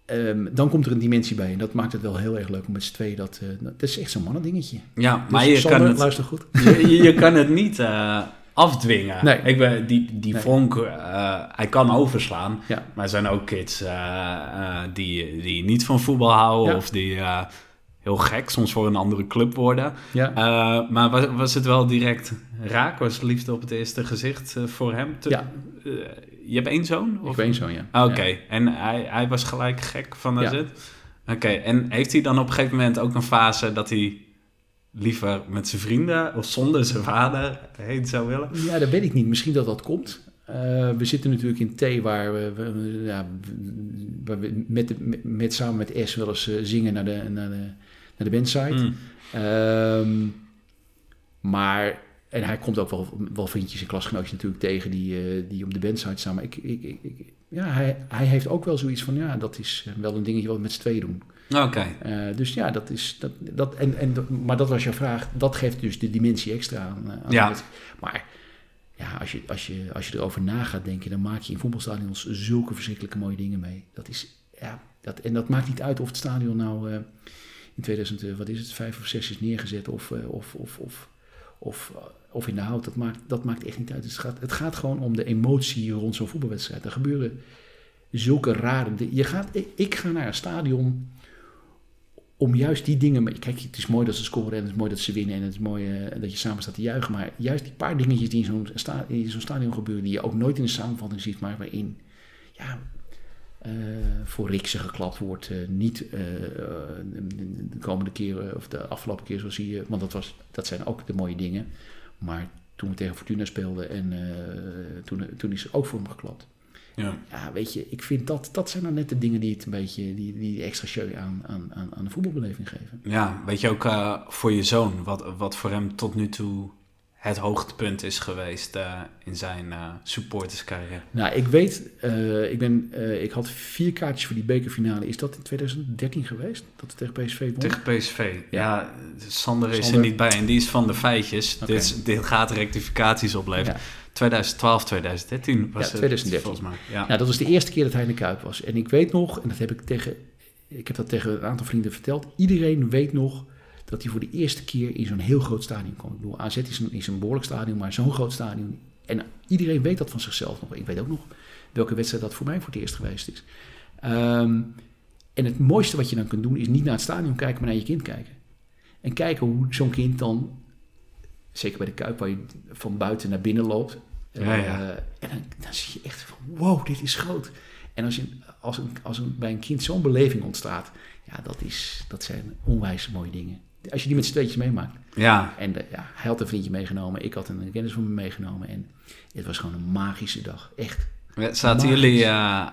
Ehm, dan komt er een dimensie bij. En dat maakt het wel heel erg leuk om met z'n tweeën dat... eh, dat is echt zo'n mannendingetje. ja maar Dus je Sander, kan het... luister goed. je, je- je kan het niet eh, afdwingen. Nee. Ik ben, die die Nee. vonk, eh, hij kan overslaan. Ja. Maar er zijn ook kids die, die niet van voetbal houden Ja. of die heel gek soms voor een andere club worden. Ja. Eh, maar was, was het wel direct raak? Was liefde op het eerste gezicht eh, voor hem? Te- Ja. eh, je hebt één zoon? Ik Of? weet zo, ja. Ah, Oké, Ja. en hij, hij was gelijk gek van Ja. AZ? Oké, en heeft hij dan op een gegeven moment ook een fase dat hij liever met zijn vrienden of zonder zijn vader heen zou willen? Ja, dat weet ik niet. Misschien dat dat komt. We zitten natuurlijk in T, waar we, we- ja, waar we met, de, met, met- samen met S wel eens zingen naar de, naar de, naar de bandsite. Mm. Ehm, maar, en hij komt ook wel, wel vriendjes en klasgenootjes natuurlijk tegen die, eh, die op de bandsite staan. Maar ik, ik, ik, ja, hij, hij heeft ook wel zoiets van, ja, dat is eh, wel een dingetje wat we met z'n tweeën doen. Oké, Eh, dus ja, dat is. Dat, dat, en, en, maar dat was jouw vraag. Dat geeft dus de dimensie extra aan. aan Ja. het- maar ja, als je, als, je, als je erover na gaat denken, dan maak je in voetbalstadions zulke verschrikkelijke mooie dingen mee. Dat is, ja, dat, en dat maakt niet uit of het stadion nou in 2000, eh, wat is het, vijf of zes is neergezet of, eh, of, of, of, of, eh, of in de hout. Dat maakt, dat maakt echt niet uit. Het gaat, het gaat gewoon om de emotie rond zo'n voetbalwedstrijd. Er gebeuren zulke rare dingen. Je gaat, ik, ga naar een stadion om juist die dingen... Kijk, het is mooi dat ze scoren en het is mooi dat ze winnen... en het is mooi dat je samen staat te juichen. Maar juist die paar dingetjes die in zo'n, stadion gebeuren... die je ook nooit in de samenvatting ziet, maar waarin... Ja, voor Riksen geklapt wordt. eh, niet eh, de komende keren of de afgelopen keer zo zie je. Want dat, was, dat zijn ook de mooie dingen. Maar toen we tegen Fortuna speelden en eh, toen, toen is ook voor hem geklapt. Ja. Ja, weet je, ik vind dat, dat zijn nou net de dingen die het een beetje, die, die extra show aan, aan, aan, de voetbalbeleving geven. Ja, weet je ook eh, voor je zoon, wat, wat voor hem tot nu toe het hoogtepunt is geweest eh, in zijn eh, supporterscarrière? Nou, ik weet, eh, ik, ben, ik had vier kaartjes voor die bekerfinale. Is dat in 2013 geweest? Dat tegen PSV won? Tegen PSV. Ja, Sander is er niet bij en die is van de feitjes. Oké. Dit, dit gaat rectificaties opleveren. Ja. 2012, 2013 was Ja, het 2013. volgens mij. Ja. Nou, dat was de eerste keer dat hij in de Kuip was. En ik weet nog, en dat heb ik tegen, ik heb dat tegen een aantal vrienden verteld. Iedereen weet nog dat hij voor de eerste keer in zo'n heel groot stadion kwam. Ik bedoel, AZ is een, is een behoorlijk stadion, maar zo'n groot stadion. En iedereen weet dat van zichzelf nog. Ik weet ook nog welke wedstrijd dat voor mij voor het eerst geweest is. Ehm, en het mooiste wat je dan kunt doen is niet naar het stadion kijken, maar naar je kind kijken. En kijken hoe zo'n kind dan, zeker bij de Kuip, waar je van buiten naar binnen loopt. Ja, ja. eh, en dan, dan zie je echt van, wow, dit is groot. En als, je, als, een, als een, bij een kind zo'n beleving ontstaat, ja, dat, is, dat zijn onwijs mooie dingen. Als je die met z'n tweetjes meemaakt. ja, En eh, ja, hij had een vriendje meegenomen, ik had een kennis van me meegenomen. En het was gewoon een magische dag, echt. Zaten Magisch. jullie eh,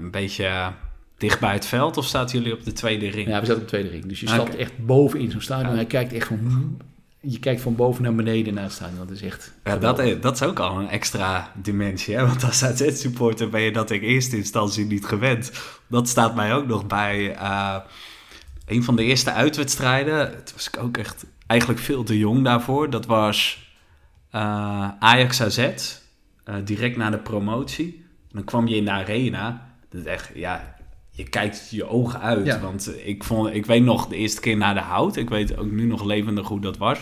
een beetje dicht bij het veld of zaten jullie op de tweede ring? Ja, we zaten op de tweede ring. Dus je stapt echt boven in zo'n stadion. Ja. Hij kijkt echt van... Je kijkt van boven naar beneden naar het stadion. Dat is echt... Ja, dat, is, dat is ook al een extra dimensie. Hè? Want als AZ-supporter ben je dat in eerste instantie niet gewend. Dat staat mij ook nog bij een van de eerste uitwedstrijden. Het was ik ook echt eigenlijk veel te jong daarvoor. Dat was eh, Ajax AZ, eh, direct na de promotie. Dan kwam je in de arena. Dat echt, ja, je kijkt je ogen uit. Ja. Want ik, vond, ik weet nog de eerste keer naar de hout. Ik weet ook nu nog levendig hoe dat was.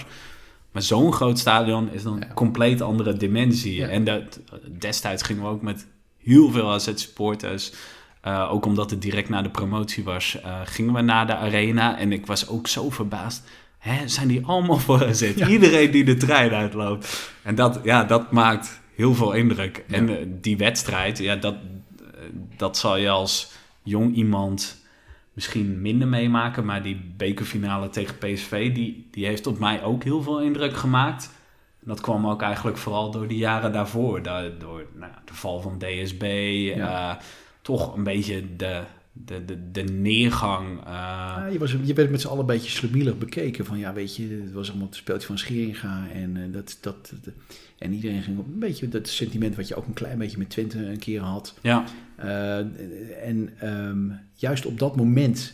Maar zo'n groot stadion is dan Ja. een compleet andere dimensie. Ja. En dat, destijds gingen we ook met heel veel AZ-supporters... eh, ook omdat het direct na de promotie was, eh, gingen we naar de arena. En ik was ook zo verbaasd. Hè, zijn die allemaal voor AZ? Ja. Iedereen die de trein uitloopt. En dat, ja, dat maakt heel veel indruk. Ja. En eh, die wedstrijd, ja, dat, dat zal je als jong iemand misschien minder meemaken. Maar die bekerfinale tegen PSV, die, die heeft op mij ook heel veel indruk gemaakt. Dat kwam ook eigenlijk vooral door de jaren daarvoor. Da- Door nou, de val van DSB, Ja. Toch een beetje de, de, de, de neergang. eh, Ja, je, was, je werd met z'n allen een beetje slemielig bekeken. Van ja, weet je, het was allemaal het speeltje van Scheringa. En, eh, dat, dat, en iedereen ging op een beetje dat sentiment wat je ook een klein beetje met Twente een keer had. ja, Eh, en ehm, juist op dat moment,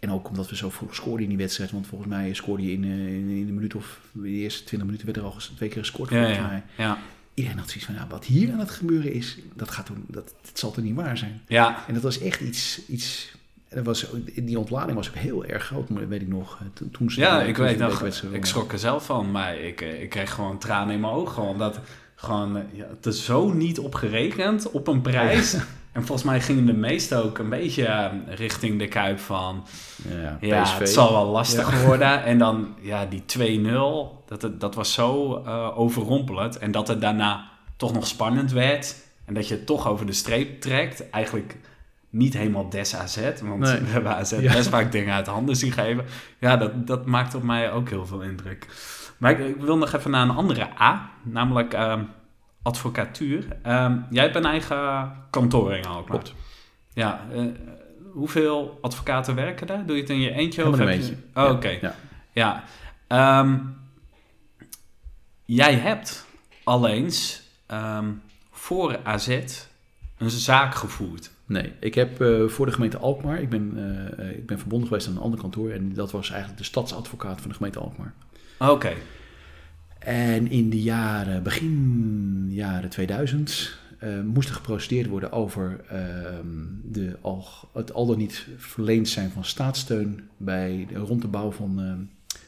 en ook omdat we zo vroeg scoorden in die wedstrijd, want volgens mij scoorde je in, in, in een minuut of de eerste 20 minuten werd er al twee keer gescoord. ja, volgens ja, mij. ja, Iedereen had zoiets van, nou, wat hier aan het gebeuren is, dat, gaat doen, dat, dat zal toch niet waar zijn. ja, En dat was echt iets, iets dat was, die ontlading was ook heel erg groot, maar dat weet ik nog. eh, Toen, toen ze ja, toen ik weet nog, ik schrok er zelf van. Maar ik, eh, ik kreeg gewoon tranen in mijn ogen. Gewoon dat, gewoon, eh, ja, het is zo niet op gerekend, op een prijs. En volgens mij gingen de meesten ook een beetje eh, richting de kuip van... Ja, Ja, PSV. het zal wel lastig worden. En dan, ja, die 2-0, dat, het- dat was zo eh, overrompelend. En dat het daarna toch nog spannend werd. En dat je het toch over de streep trekt. Eigenlijk niet helemaal des AZ. Want Nee. we hebben AZ Ja. best vaak dingen uit handen zien geven. Ja, dat, dat maakt op mij ook heel veel indruk. Maar ik, ik wil nog even naar een andere A. Namelijk ehm, advocatuur. Ehm, jij hebt een eigen kantoor in Alkmaar. Klopt. Ja, eh, hoeveel advocaten werken daar? Doe je het in je eentje? Helemaal of heb mijn je... eentje. Oh, Ja, oké. ja. Ja. Ehm, jij hebt al eens ehm, voor AZ een zaak gevoerd. Nee, ik heb eh, voor de gemeente Alkmaar, ik ben, eh, ik ben verbonden geweest aan een ander kantoor en dat was eigenlijk de stadsadvocaat van de gemeente Alkmaar. Oké. En in de jaren, begin jaren 2000, eh, moest er geprociteerd worden over ehm, de al, het al dan niet verleend zijn van staatssteun bij de, rond de bouw van, ehm,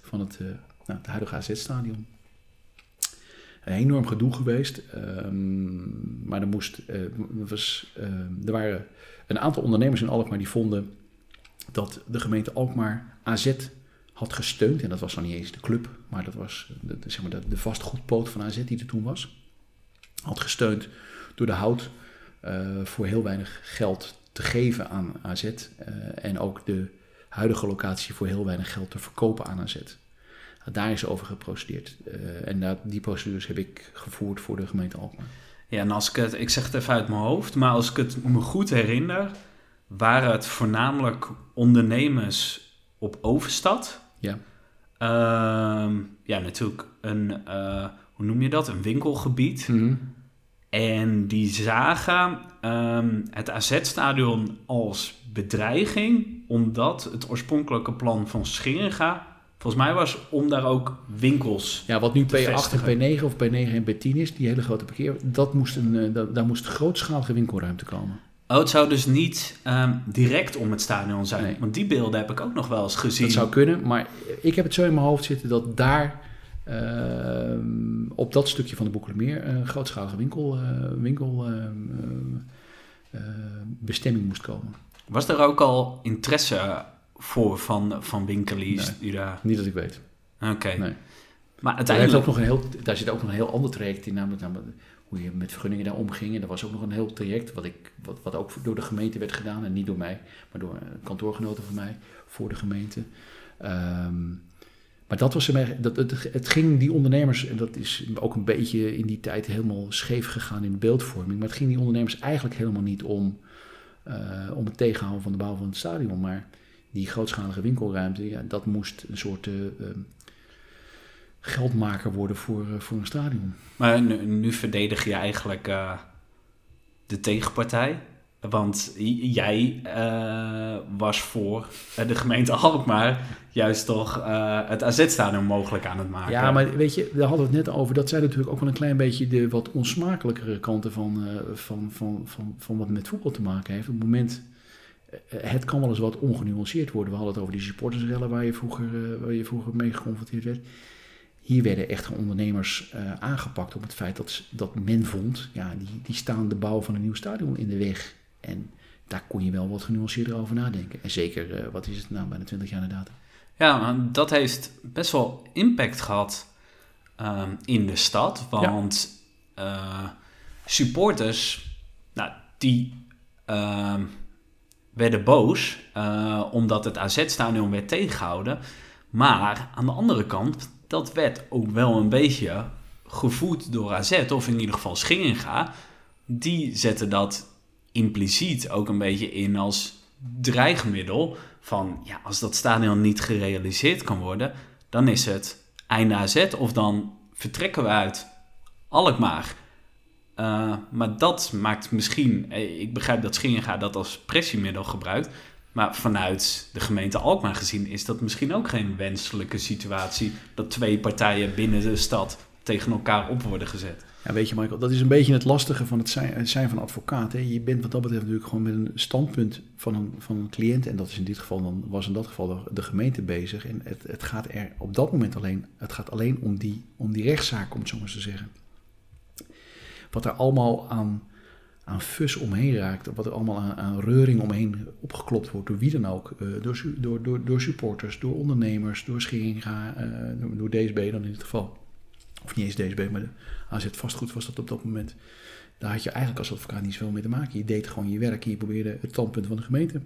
van het, eh, nou, het huidige AZ-stadion. Een enorm gedoe geweest, ehm, maar er, moest, eh, was, er waren een aantal ondernemers in Alkmaar die vonden dat de gemeente Alkmaar AZ had gesteund. En dat was dan niet eens de club, maar dat was de, zeg maar de, de vastgoedpoot van AZ die er toen was. Had gesteund door de hout eh, voor heel weinig geld te geven aan AZ. eh, en ook de huidige locatie voor heel weinig geld te verkopen aan AZ. Daar is over geprocedeerd. Eh, en dat, die procedures heb ik gevoerd voor de gemeente Alkmaar. Ja, en als ik het, ik zeg het even uit mijn hoofd, maar als ik het me goed herinner, waren het voornamelijk ondernemers op Overstad. Ja. Ehm, ja, natuurlijk een, eh, hoe noem je dat? Een winkelgebied. En die zagen ehm, het AZ-stadion als bedreiging, omdat het oorspronkelijke plan van Scheringa, volgens mij was om daar ook winkels. Ja, wat nu te P8 en vestigen. P9 of P9 en P10 is, die hele grote parkeer, dat moest een, eh, da- daar moest grootschalige winkelruimte komen. Oh, het zou dus niet ehm, direct om het stadion zijn. Nee. Want die beelden heb ik ook nog wel eens gezien. Dat zou kunnen, maar ik heb het zo in mijn hoofd zitten dat daar ehm, op dat stukje van de Boekelemeer een grootschalige winkel, eh, winkel ehm, eh, moest komen. Was er ook al interesse voor van, van winkeliers Nee. daar... Niet dat ik weet. Oké. Nee. Maar Daar, heeft uiteindelijk... ook nog een heel, daar zit ook nog een heel ander traject in, namelijk, namelijk hoe je met vergunningen daar omging. Er was ook nog een heel traject, wat, ik, wat, wat ook door de gemeente werd gedaan. En niet door mij, maar door kantoorgenoten van mij voor de gemeente. Ehm, maar dat was dat, het, het ging die ondernemers, en dat is ook een beetje in die tijd helemaal scheef gegaan in beeldvorming. Maar het ging die ondernemers eigenlijk helemaal niet om, eh, om het tegenhouden van de bouw van het stadion. Maar die grootschalige winkelruimte, ja, dat moest een soort eh, ehm, geldmaker worden voor, eh, voor een stadion. Maar nu, nu verdedig je eigenlijk eh, de tegenpartij. Want jij eh, was voor de gemeente Alkmaar juist toch het AZ-stadion mogelijk aan het maken. Ja, maar weet je, daar hadden we het net over. Dat zijn natuurlijk ook wel een klein beetje de wat onsmakelijkere kanten van, van, van, van, van wat met voetbal te maken heeft. Op het moment, het kan wel eens wat ongenuanceerd worden. We hadden het over die supportersrellen waar je vroeger, waar je vroeger mee geconfronteerd werd. Hier werden echte ondernemers eh, aangepakt op het feit dat, dat men vond, ja, die, die staan de bouw van een nieuw stadion in de weg. En daar kon je wel wat genuanceerder over nadenken. En zeker, eh, wat is het nou, bijna 20 jaar inderdaad. Ja, maar dat heeft best wel impact gehad ehm, in de stad. Want eh, supporters, nou, die ehm, werden boos omdat het AZ-stadion werd tegengehouden. Maar aan de andere kant, dat werd ook wel een beetje gevoed door AZ, of in ieder geval Scheringa. Die zetten dat impliciet ook een beetje in als dreigmiddel van ja, als dat stadion niet gerealiseerd kan worden, dan is het einde AZ of dan vertrekken we uit Alkmaar. Eh, maar dat maakt misschien, eh, ik begrijp dat Scheringa dat als pressiemiddel gebruikt, maar vanuit de gemeente Alkmaar gezien is dat misschien ook geen wenselijke situatie dat twee partijen binnen de stad tegen elkaar op worden gezet. Ja, weet je, Michael, dat is een beetje het lastige van het zijn, van advocaat. Hè. Je bent wat dat betreft natuurlijk gewoon met een standpunt van een, van een cliënt. En dat is in dit geval dan, was in dat geval de, gemeente bezig. En het, het gaat er op dat moment alleen, het gaat alleen om die, om die rechtszaak, om het zo maar te zeggen. Wat er allemaal aan, aan fus omheen raakt, wat er allemaal aan, aan reuring omheen opgeklopt wordt, door wie dan ook. eh, door, door, door, door supporters, door ondernemers, door Scheringa, eh, door, DSB dan in dit geval. Of niet eens DSB, maar de AZ vastgoed was dat op dat moment. Daar had je eigenlijk als advocaat niet zoveel mee te maken. Je deed gewoon je werk en je probeerde het standpunt van de gemeente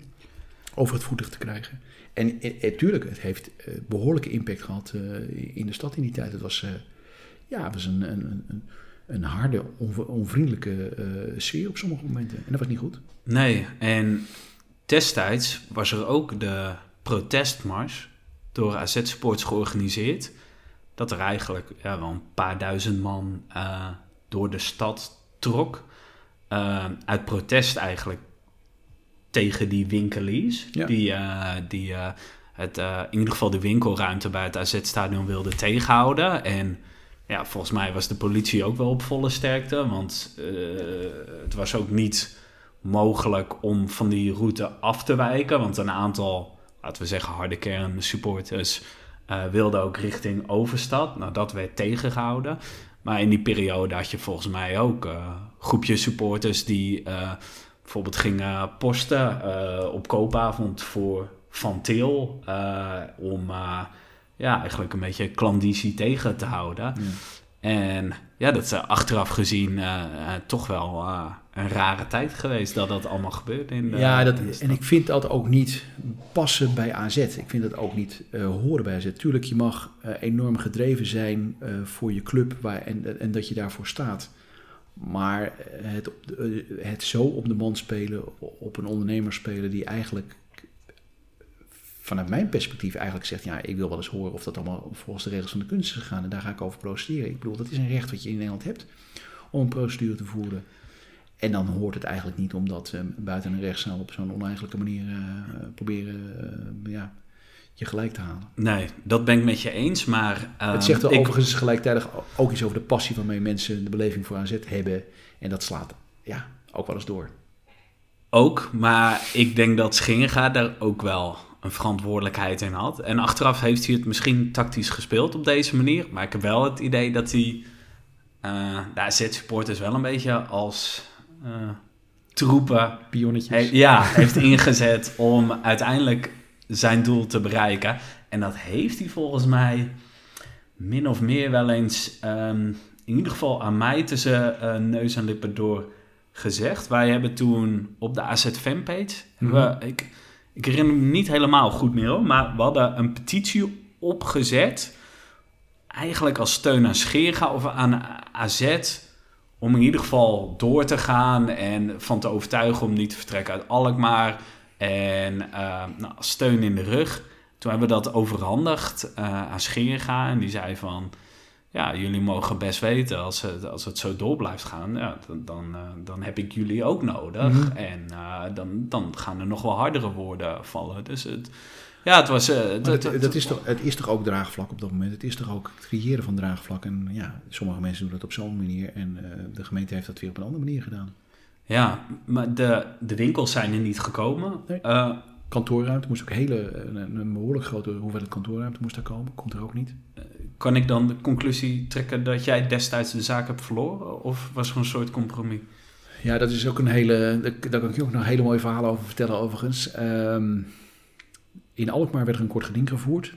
over het voetlicht te krijgen. En natuurlijk, het heeft eh, behoorlijke impact gehad eh, in de stad in die tijd. Het was, eh, ja, was een, een, een, een harde, onv- onvriendelijke eh, sfeer op sommige momenten. En dat was niet goed. Nee, en destijds was er ook de protestmars door AZ Sports georganiseerd. Dat er eigenlijk ja, wel een paar duizend man eh, door de stad trok. Eh, uit protest eigenlijk tegen die winkeliers. Ja. Die, die het, in ieder geval de winkelruimte bij het AZ-stadion wilden tegenhouden. En ja, volgens mij was de politie ook wel op volle sterkte. Want eh, het was ook niet mogelijk om van die route af te wijken. Want een aantal, laten we zeggen, harde kern supporters eh, wilden ook richting Overstad. Nou, dat werd tegengehouden. Maar in die periode had je volgens mij ook eh groepjes supporters die bijvoorbeeld gingen posten op koopavond voor Van Til. om ja, eigenlijk een beetje klandizie tegen te houden. En ja, dat is achteraf gezien eh, eh, toch wel eh, een rare tijd geweest dat dat allemaal gebeurde. In de, ja, dat, en ik vind dat ook niet passen bij AZ. Ik vind dat ook niet horen bij AZ. Tuurlijk, je mag enorm gedreven zijn voor je club waar, en, en dat je daarvoor staat. Maar het, het zo op de man spelen, op een ondernemer spelen die eigenlijk vanuit mijn perspectief eigenlijk zegt, ja, ik wil wel eens horen of dat allemaal volgens de regels van de kunst is gegaan en daar ga ik over procederen. Ik bedoel, dat is een recht wat je in Nederland hebt om een procedure te voeren. En dan hoort het eigenlijk niet om dat eh, buiten een rechtszaal op zo'n oneigenlijke manier eh, proberen eh, ja, je gelijk te halen. Nee, dat ben ik met je eens, maar... ehm, het zegt wel ik- overigens gelijktijdig ook iets over de passie waarmee mensen de beleving voor AZ hebben. En dat slaat ja, ook wel eens door. Ook, maar ik denk dat Schinga daar ook wel een verantwoordelijkheid in had. En achteraf heeft hij het misschien tactisch gespeeld op deze manier. Maar ik heb wel het idee dat hij eh de AZ-supporters wel een beetje als eh, troepen Pionnetjes. he- ja, heeft ingezet om uiteindelijk zijn doel te bereiken. En dat heeft hij volgens mij min of meer wel eens, ehm, in ieder geval aan mij tussen eh, neus en lippen door gezegd. Wij hebben toen op de AZ fanpage, hebben we, ik, ik herinner me niet helemaal goed meer maar we hadden een petitie opgezet. Eigenlijk als steun aan Scheerga of aan AZ. Om in ieder geval door te gaan en van te overtuigen om niet te vertrekken uit Alkmaar. En eh, nou, steun in de rug. Toen hebben we dat overhandigd eh, aan Scheerga. En die zei van... Ja, jullie mogen best weten als het, als het zo door blijft gaan. Ja, dan, dan, eh, dan heb ik jullie ook nodig. Mhm. En eh, dan, dan gaan er nog wel hardere woorden vallen. Dus het, ja, het was... eh, het- dat, dat is toch, het is toch ook draagvlak op dat moment? Het is toch ook het creëren van draagvlak? En ja, sommige mensen doen dat op zo'n manier en de gemeente heeft dat weer op een andere manier gedaan. Ja, maar de, de winkels zijn er niet gekomen. Nee. Eh, Kantoorruimte moest ook hele, een, een behoorlijk grote hoeveelheid kantoorruimte moest daar komen. Komt er ook niet. kan ik dan de conclusie trekken dat jij destijds de zaak hebt verloren? Of was er een soort compromis? Ja, dat is ook een hele. Daar kan ik je ook nog hele mooie verhalen over vertellen, overigens. Ehm, in Alkmaar werd er een kort geding gevoerd.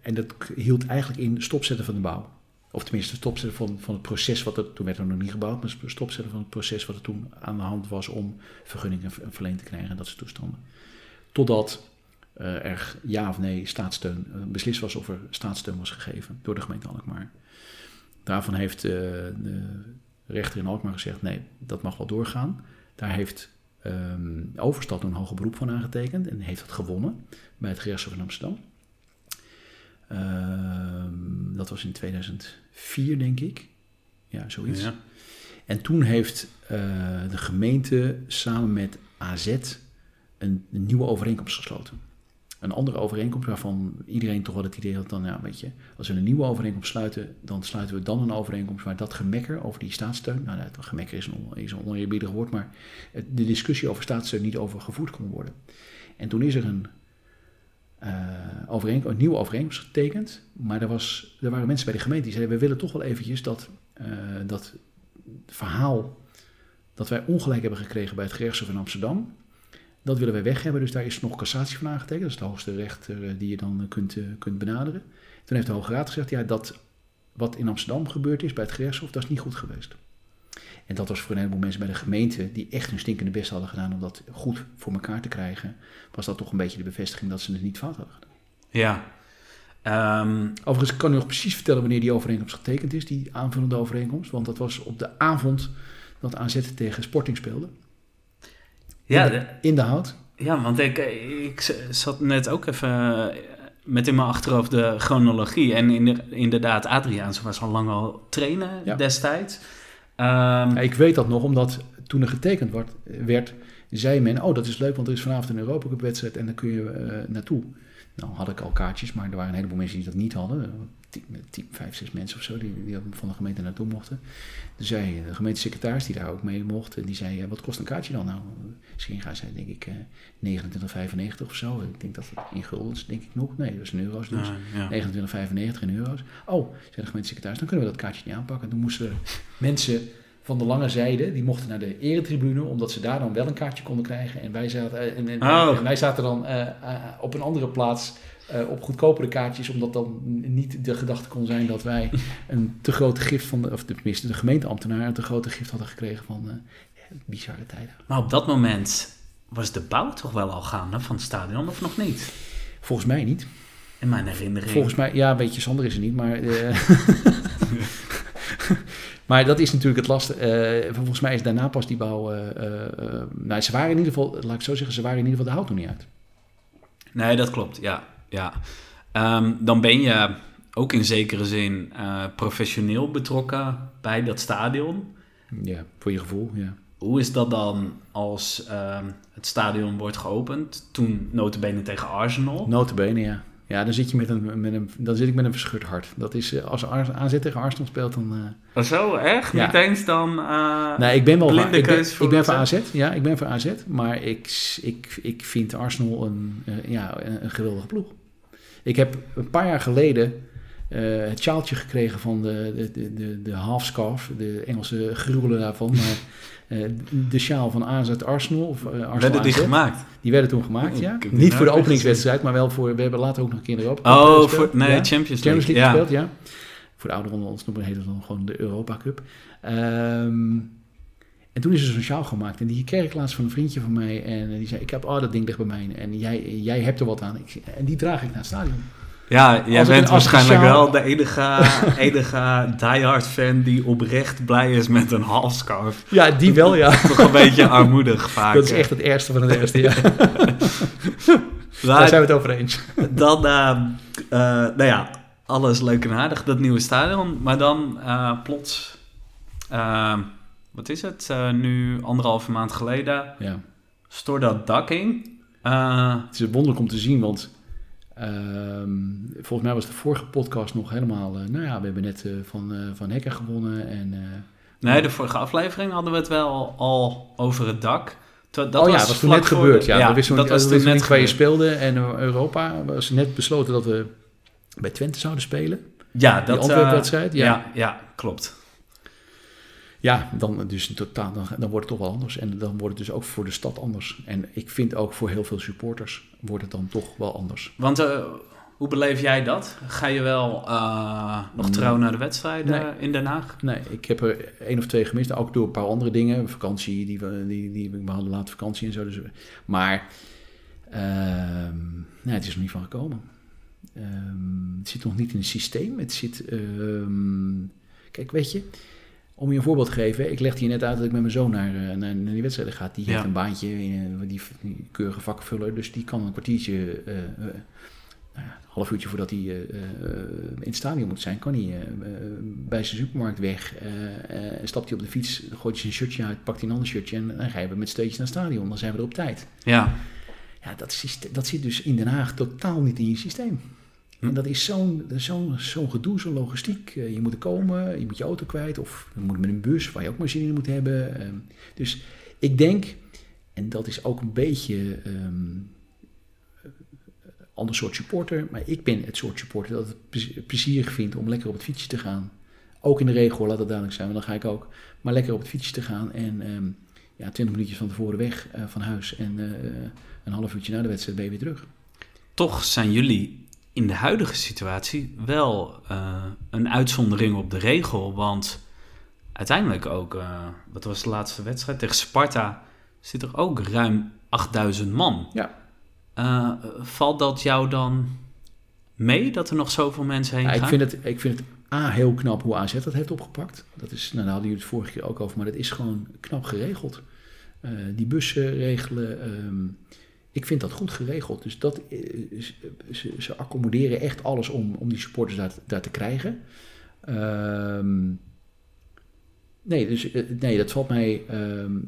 En dat hield eigenlijk in stopzetten van de bouw. Of tenminste, stopzetten van, van het proces wat er. Toen werd er nog niet gebouwd, maar stopzetten van het proces wat er toen aan de hand was om vergunningen ver- verleend te krijgen en dat soort toestanden. Totdat eh, er ja of nee staatssteun, eh, beslist was of er staatssteun was gegeven door de gemeente Alkmaar. Daarvan heeft eh, de rechter in Alkmaar gezegd: nee, dat mag wel doorgaan. Daar heeft ehm Overstad een hoger beroep van aangetekend en heeft dat gewonnen bij het gerechtshof in Amsterdam. Ehm, dat was in 2004, denk ik. Ja, zoiets. Ja. En toen heeft de gemeente samen met AZ een, nieuwe overeenkomst gesloten. Een andere overeenkomst waarvan iedereen toch wel het idee had dan, ja, weet je, als we een nieuwe overeenkomst sluiten, dan sluiten we dan een overeenkomst waar dat gemekker over die staatssteun, nou, dat gemekker is een, is een oneerbiedig woord, maar de discussie over staatssteun niet over gevoerd kon worden. En toen is er een, eh, overeenk- een nieuwe overeenkomst getekend, maar er, was, er waren mensen bij de gemeente die zeiden, we willen toch wel eventjes dat, eh, dat verhaal dat wij ongelijk hebben gekregen bij het gerechtshof in Amsterdam, dat willen wij weg hebben. Dus daar is nog cassatie van aangetekend. Dat is de hoogste rechter eh, die je dan eh, kunt, eh, kunt benaderen. Toen heeft de Hoge Raad gezegd, ja, dat wat in Amsterdam gebeurd is bij het gerechtshof, dat is niet goed geweest. En dat was voor een heleboel mensen bij de gemeente, die echt hun stinkende best hadden gedaan om dat goed voor elkaar te krijgen, was dat toch een beetje de bevestiging dat ze het niet fout hadden gedaan. Ja. Ehm, Overigens kan ik nog precies vertellen wanneer die overeenkomst getekend is, die aanvullende overeenkomst. Want dat was op de avond dat AZ tegen Sporting speelde. Ja, in, de, de- in de hout. ja, want ik, ik zat net ook even eh, met in mijn achterhoofd de chronologie. En inder- inderdaad, Adriaanse was al lang al trainen Ja. destijds. Ehm, Ja, ik weet dat nog, omdat toen er getekend werd, werd, zei men, oh dat is leuk, want er is vanavond een Europa Cup wedstrijd en daar kun je eh, naartoe. Nou had ik al kaartjes, maar er waren een heleboel mensen die dat niet hadden. Tien, tien, vijf, zes mensen of zo, die, die van de gemeente naartoe mochten. Dus zei de gemeentesecretaris die daar ook mee mocht, die zei, eh, wat kost een kaartje dan? Nou, misschien gaan zij denk ik eh 29,95 of zo. Ik denk dat het in guldens, denk ik nog. Nee, dat is in euro's dus. ja, ja. 29,95 in euro's. Oh, zei de gemeentesecretaris, dan kunnen we dat kaartje niet aanpakken. En toen moesten mensen van de lange zijde, die mochten naar de eretribune, omdat ze daar dan wel een kaartje konden krijgen. En wij zaten, eh, en, en- Oh. en wij zaten dan eh, eh, op een andere plaats eh, op goedkopere kaartjes, omdat dan niet de gedachte kon zijn dat wij een te grote gift van, de, of tenminste de gemeenteambtenaar een te grote gift hadden gekregen van, eh, bizarre tijden. Maar op dat moment was de bouw toch wel al gaande van het stadion, of nog niet? Volgens mij niet. In mijn herinnering. Volgens mij, ja, weet je, Sander is er niet, maar... eh, maar dat is natuurlijk het lastige. Volgens mij is daarna pas die bouw... eh, nou, ze waren in ieder geval, laat ik zo zeggen, ze waren in ieder geval de hout nog niet uit. Nee, dat klopt, ja. Ja. Ehm, dan ben je ook in zekere zin eh, professioneel betrokken bij dat stadion. Ja, voor je gevoel, ja. Hoe is dat dan als ehm, het stadion wordt geopend? Toen notabene tegen Arsenal. Notabene, ja. Ja, dan zit, je met een, met een, dan zit ik met een verscheurd hart. Dat is, eh, als AZ tegen Arsenal speelt, dan... eh, Oh, zo, echt? Ja. Niet eens dan... eh, Nee, ik ben wel blinde ik ben, keus voor ik ben voor AZ? Ja, ik ben voor AZ. Maar ik, ik, ik vind Arsenal een, eh, ja, een, een geweldige ploeg. Ik heb een paar jaar geleden eh, het sjaaltje gekregen van de, de, de, de, halfscarf, de Engelse gruwelen daarvan. Maar eh, de sjaal van AZ Arsenal, of eh, Arsenal Werden die gemaakt? die werden toen gemaakt, Oh, ja. ik Niet voor de openingswedstrijd, maar wel voor... We hebben later ook nog een keer in de Europa Cup, Oh, voor, nee, Ja. Champions League. Champions League ja. gespeeld, ja. Voor de ouderen onder ons noemen heet het dan gewoon de Europa Cup. Ehm, en toen is er zo'n sjaal gemaakt. En die ik laatst van een vriendje van mij. En die zei, ik heb oh, dat ding ligt bij mij. En jij, jij hebt er wat aan. Ik, en die draag ik naar het stadion. Ja, jij bent waarschijnlijk sjaal- wel de enige, enige diehard fan die oprecht blij is met een halfscarf. Ja, die wel, ja. Toch een beetje armoedig vaak. Dat is echt het ergste van het ergste, ja. Daar zijn we het over eens. dan, eh, eh, nou ja, alles leuk en aardig, dat nieuwe stadion. Maar dan eh, plots, eh, wat is het, Eh, nu anderhalve maand geleden, Ja. stort dat dak in. Eh, Het is wonderlijk om te zien, want ehm, volgens mij was de vorige podcast nog helemaal... eh, nou ja, we hebben net van, eh, van Hekker gewonnen en... nee, de vorige aflevering hadden we het wel al over het dak. Dat, oh ja, dat was toen net gebeurd. de- Ja, we dat was toen net waar je speelde. En Europa was net besloten dat we bij Twente zouden spelen. Ja, Die dat... Antwerp-wedstrijd, ja. ja. Ja, klopt. Ja, dan, dus in totaal, dan, dan wordt het toch wel anders. En dan wordt het dus ook voor de stad anders. En ik vind ook voor heel veel supporters wordt het dan toch wel anders. Want eh, hoe beleef jij dat? Ga je wel eh, nog trouw naar de wedstrijden Nee. in Den Haag? Nee, ik heb er één of twee gemist. Ook door een paar andere dingen. Vakantie, die we, die, die, we hadden laat vakantie en zo. Dus, maar ehm, nee, het is er nog niet van gekomen. Ehm, het zit nog niet in het systeem. Het zit... ehm, kijk, weet je... Om je een voorbeeld te geven, ik legde je net uit dat ik met mijn zoon naar, eh, naar, naar die wedstrijden ga. Die Ja. heeft een baantje, in, eh, die, die keurige vakvuller, dus die kan een kwartiertje, nou ja, een half uurtje voordat hij in het stadion moet zijn, kan hij bij zijn supermarkt weg. stapt hij op de fiets, gooit hij zijn shirtje uit, pakt hij een ander shirtje en dan gaan we met steeds naar het stadion. Dan zijn we er op tijd. Ja. Ja, dat, dat zit dus in Den Haag totaal niet in je systeem. Hm. En dat is zo'n zo'n zo'n gedoe, zo'n logistiek. Eh, je moet er komen, je moet je auto kwijt of je moet met een bus waar je ook maar zin in moet hebben. Ehm, dus ik denk, en dat is ook een beetje ehm ander soort supporter, maar ik ben het soort supporter dat het plez- plezierig vindt om lekker op het fietsje te gaan. Ook in de regel, laat het duidelijk zijn, want dan ga ik ook. Maar lekker op het fietsje te gaan en ehm ja, 20 minuutjes van tevoren weg eh, van huis en eh, een half uurtje na de wedstrijd ben je weer terug. Toch zijn jullie in de huidige situatie wel eh, een uitzondering op de regel. Want uiteindelijk ook, eh, wat was de laatste wedstrijd? Tegen Sparta zit er ook ruim 8000 man. Ja. Eh, valt dat jou dan mee dat er nog zoveel mensen heen Ja, gaan? ik, vind het, ik vind het A, heel knap hoe AZ dat heeft opgepakt. Dat is, nou, daar hadden jullie het vorige keer ook over, maar dat is gewoon knap geregeld. Die bussen regelen, ehm, ik vind dat goed geregeld. Dus dat, eh, ze, accommoderen echt alles om, om die supporters daar, daar te krijgen. Ehm, nee, dus, eh, nee, dat valt mij... ehm,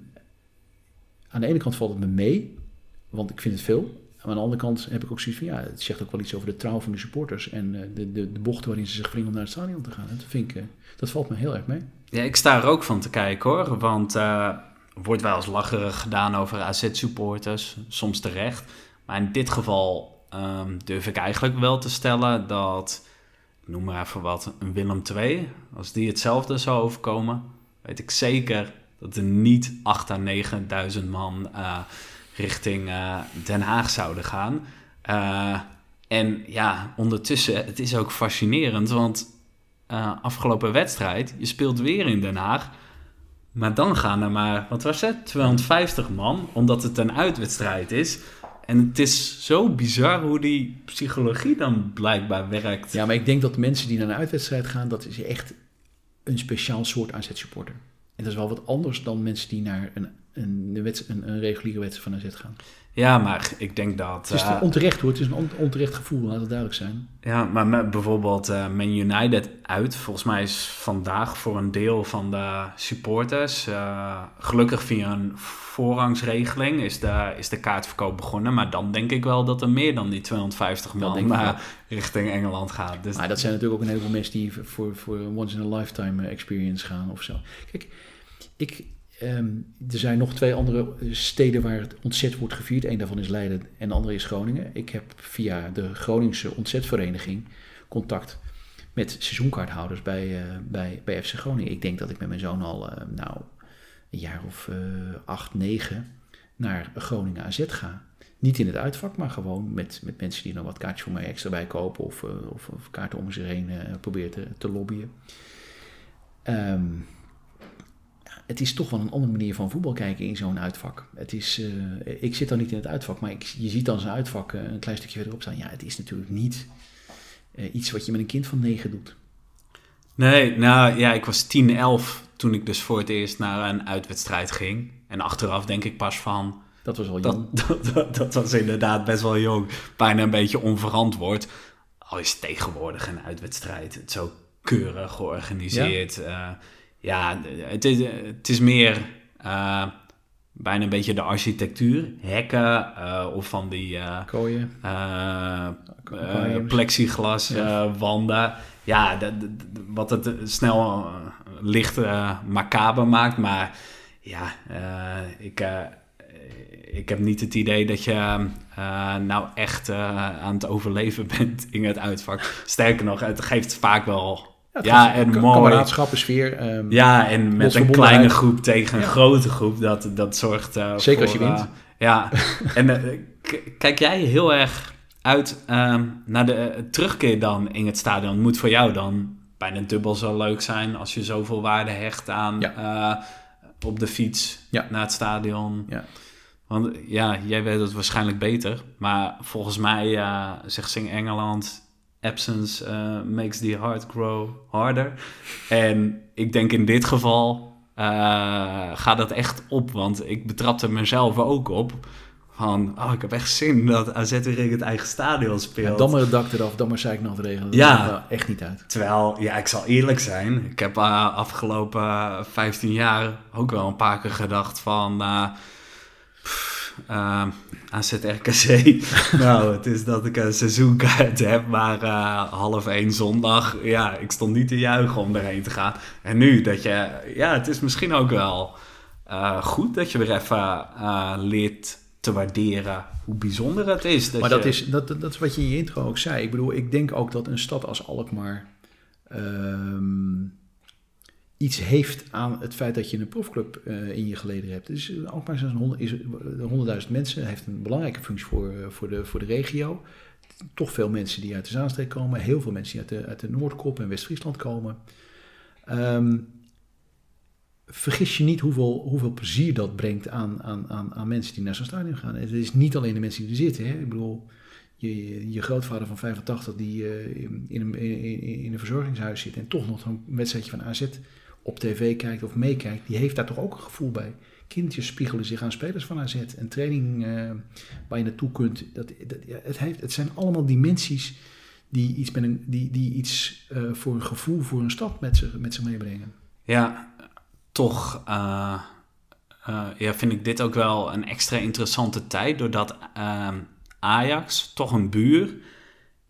aan de ene kant valt het me mee, want ik vind het veel. Maar aan de andere kant heb ik ook zoiets van, ja, het zegt ook wel iets over de trouw van de supporters en eh, de, de, de bochten waarin ze zich wringen om naar het stadion te gaan. Dat, dat valt me heel erg mee. Ja, ik sta er ook van te kijken hoor. Want er wordt wel eens lacherig gedaan over AZ-supporters. Soms terecht. Maar in dit geval ehm, durf ik eigenlijk wel te stellen dat, noem maar even wat, een Willem II, als die hetzelfde zou overkomen, weet ik zeker dat er niet 8 à 9.000 man eh, richting eh, Den Haag zouden gaan. Eh, en ja, ondertussen, het is ook fascinerend, want afgelopen wedstrijd, je speelt weer in Den Haag. Maar dan gaan er maar, wat was het, 250 man, omdat het een uitwedstrijd is. En het is zo bizar hoe die psychologie dan blijkbaar werkt. Ja, maar ik denk dat mensen die naar een uitwedstrijd gaan, dat is echt een speciaal soort AZ-supporter. En dat is wel wat anders dan mensen die naar een, een, een, een reguliere wedstrijd van AZ gaan. Ja, maar ik denk dat... Het is uh, onterecht hoor, het is een onterecht gevoel, laat het duidelijk zijn. Ja, maar met bijvoorbeeld uh, Man United uit. Volgens mij is vandaag voor een deel van de supporters... Uh, gelukkig via een voorrangsregeling is de, is de kaartverkoop begonnen. Maar dan denk ik wel dat er meer dan die 250 man richting Engeland gaat. Dus maar dat zijn natuurlijk ook een heleboel mensen die voor, voor een once-in-a-lifetime experience gaan of zo. Kijk, ik, Um, er zijn nog twee andere steden waar het ontzet wordt gevierd. Eén daarvan is Leiden en de andere is Groningen. Ik heb via de Groningse ontzetvereniging contact met seizoenkaarthouders bij, uh, bij, bij FC Groningen. Ik denk dat ik met mijn zoon al uh, nou, een jaar of acht, negen naar Groningen AZ ga. Niet in het uitvak, maar gewoon met, met mensen die nog wat kaartjes voor mij extra bij kopen of, of, of kaarten om zich heen proberen te, te lobbyen. Um, het is toch wel een andere manier van voetbal kijken in zo'n uitvak. Het is, uh, ik zit dan niet in het uitvak, maar ik, je ziet dan zo'n uitvak uh, een klein stukje verderop staan. Ja, het is natuurlijk niet uh, iets wat je met een kind van negen doet. Nee, nou ja, ik was 10, 11 toen ik dus voor het eerst naar een uitwedstrijd ging. En achteraf denk ik pas van... Dat was al jong. Dat, dat, dat, dat was inderdaad best wel jong. Bijna een beetje onverantwoord. Al is tegenwoordig een uitwedstrijd. Het zo keurig georganiseerd. Ja? Ja, het is, het is meer uh, bijna een beetje de architectuur. Hekken uh, of van die uh, Kooien. plexiglas ja. wanden. Ja, dat, wat het snel licht macaber maakt. Maar ja, ik, ik heb niet het idee dat je nou echt aan het overleven bent in het uitvak. Sterker nog, het geeft vaak wel ja, ja en mooi. Kameraadschap, sfeer. Um, ja, en met een kleine groep tegen een ja. grote groep, dat, dat zorgt uh, Zeker voor, als je wint. Uh, ja, en uh, kijk jij heel erg uit naar de terugkeer dan in het stadion? Moet voor jou dan bijna dubbel zo leuk zijn als je zoveel waarde hecht aan ja. op de fiets naar het stadion? Ja. Want ja, jij weet het waarschijnlijk beter. Maar volgens mij zegt Sing Engeland absence uh, makes the heart grow harder. En ik denk in dit geval uh, gaat dat echt op, want ik betrapte mezelf ook op. Van, oh, ik heb echt zin dat AZ weer in het eigen stadion speelt. Ja, dan maar het dak eraf, dan maar zei ik nog regelen. Dat ja. echt niet uit. Terwijl, ja, ik zal eerlijk zijn. Ik heb uh, afgelopen 15 jaar ook wel een paar keer gedacht van... AZ RKC. nou, het is dat ik een seizoenkaart heb, maar uh, half één zondag. Ja, ik stond niet te juichen om erheen te gaan. En nu dat je, ja, het is misschien ook wel uh, goed dat je weer even uh, leert te waarderen hoe bijzonder het is. Dat maar dat, is, dat, dat is wat je in je intro ook zei. Ik bedoel, ik denk ook dat een stad als Alkmaar. Um, iets heeft aan het feit dat je een profclub uh, in je geleden hebt. Dus Alkmaar is 100.000 mensen, heeft een belangrijke functie voor, uh, voor, de, voor de regio. Toch veel mensen die uit de Zaanstreek komen, heel veel mensen die uit de, uit de Noordkop en West-Friesland komen. Um, vergis je niet hoeveel, hoeveel plezier dat brengt aan, aan, aan, aan mensen die naar zo'n stadion gaan. Het is niet alleen de mensen die er zitten. Hè? Ik bedoel, je, je grootvader van 85 die uh, in, een, in, in, een verzorgingshuis zit en toch nog een wedstrijdje van AZ op tv kijkt of meekijkt, die heeft daar toch ook een gevoel bij. Kindjes spiegelen zich aan spelers van AZ. Een training uh, waar je naartoe kunt. Dat, het, heeft, het zijn allemaal dimensies die iets, met een, die, die iets uh, voor een gevoel voor een stad met zich, met meebrengen. Ja, toch uh, ja, vind ik dit ook wel een extra interessante tijd. Doordat ehm, Ajax, toch een buur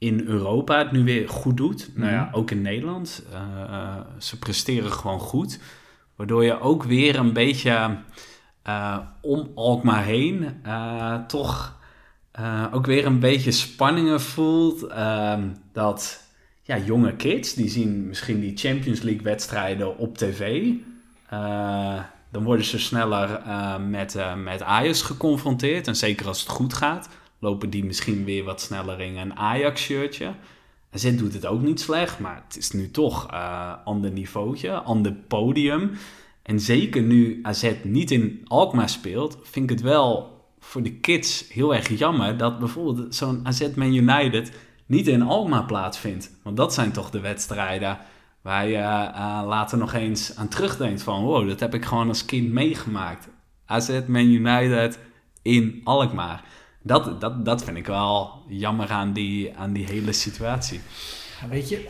in Europa het nu weer goed doet. Nou ja, ook in Nederland. Uh, ze presteren gewoon goed. Waardoor je ook weer een beetje uh, om Alkmaar heen uh, toch ook weer een beetje spanningen voelt. Ehm, dat ja, jonge kids, die zien misschien die Champions League wedstrijden op tv. dan worden ze sneller met, met Ajax geconfronteerd. En zeker als het goed gaat lopen die misschien weer wat sneller in een Ajax-shirtje. AZ doet het ook niet slecht, maar het is nu toch uh, ander niveautje, ander podium. En zeker nu AZ niet in Alkmaar speelt, vind ik het wel voor de kids heel erg jammer dat bijvoorbeeld zo'n AZ Man United niet in Alkmaar plaatsvindt. Want dat zijn toch de wedstrijden waar je uh, later nog eens aan terugdenkt van... wow, dat heb ik gewoon als kind meegemaakt. AZ Man United in Alkmaar. Dat, dat, dat vind ik wel jammer aan die, aan die hele situatie. Weet je,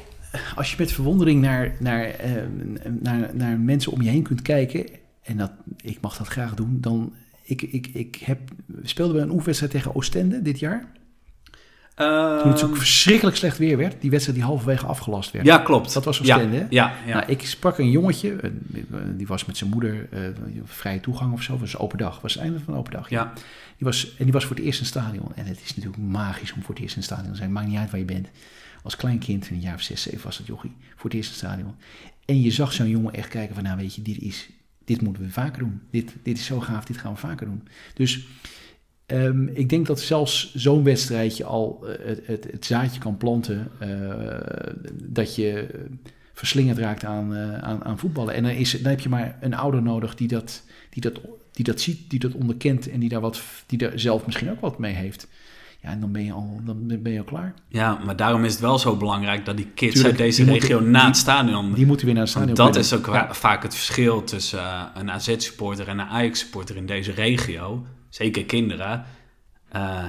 als je met verwondering naar, naar, uh, naar, naar mensen om je heen kunt kijken... en dat, ik mag dat graag doen, dan... Ik, ik, ik heb, speelden we een oefenwedstrijd tegen Oostende dit jaar... Uh, Toen het zo verschrikkelijk slecht weer werd. Die wedstrijd die halverwege afgelast werd. Ja, klopt. Dat was zo ja, hè? Ja, ja. Nou, ik sprak een jongetje. Die was met zijn moeder uh, vrije toegang of zo. was open dag. was het einde van open dag. Ja. Die was, en die was voor het eerst in het stadion. En het is natuurlijk magisch om voor het eerst in het stadion te zijn. Maakt niet uit waar je bent. Als klein kind, in een jaar of zes, zeven was het jochie. Voor het eerst in het stadion. En je zag zo'n jongen echt kijken van... Nou weet je, dit, is, dit moeten we vaker doen. Dit, dit is zo gaaf, dit gaan we vaker doen. Dus... Um, ik denk dat zelfs zo'n wedstrijdje al uh, het, het, het, zaadje kan planten uh, dat je verslingerd raakt aan, uh, aan, aan, voetballen. En dan, is, dan heb je maar een ouder nodig die dat, die, dat, die dat ziet, die dat onderkent en die daar, wat, die daar zelf misschien ook wat mee heeft. Ja, en dan ben je al, dan ben je al klaar. Ja, maar daarom is het wel zo belangrijk dat die kids Tuurlijk, uit deze regio moeten, naar het stadion... Die moeten weer naar het stadion. Dat is ook ja. vaak het verschil tussen een AZ-supporter en een Ajax-supporter in deze regio zeker kinderen. Uh,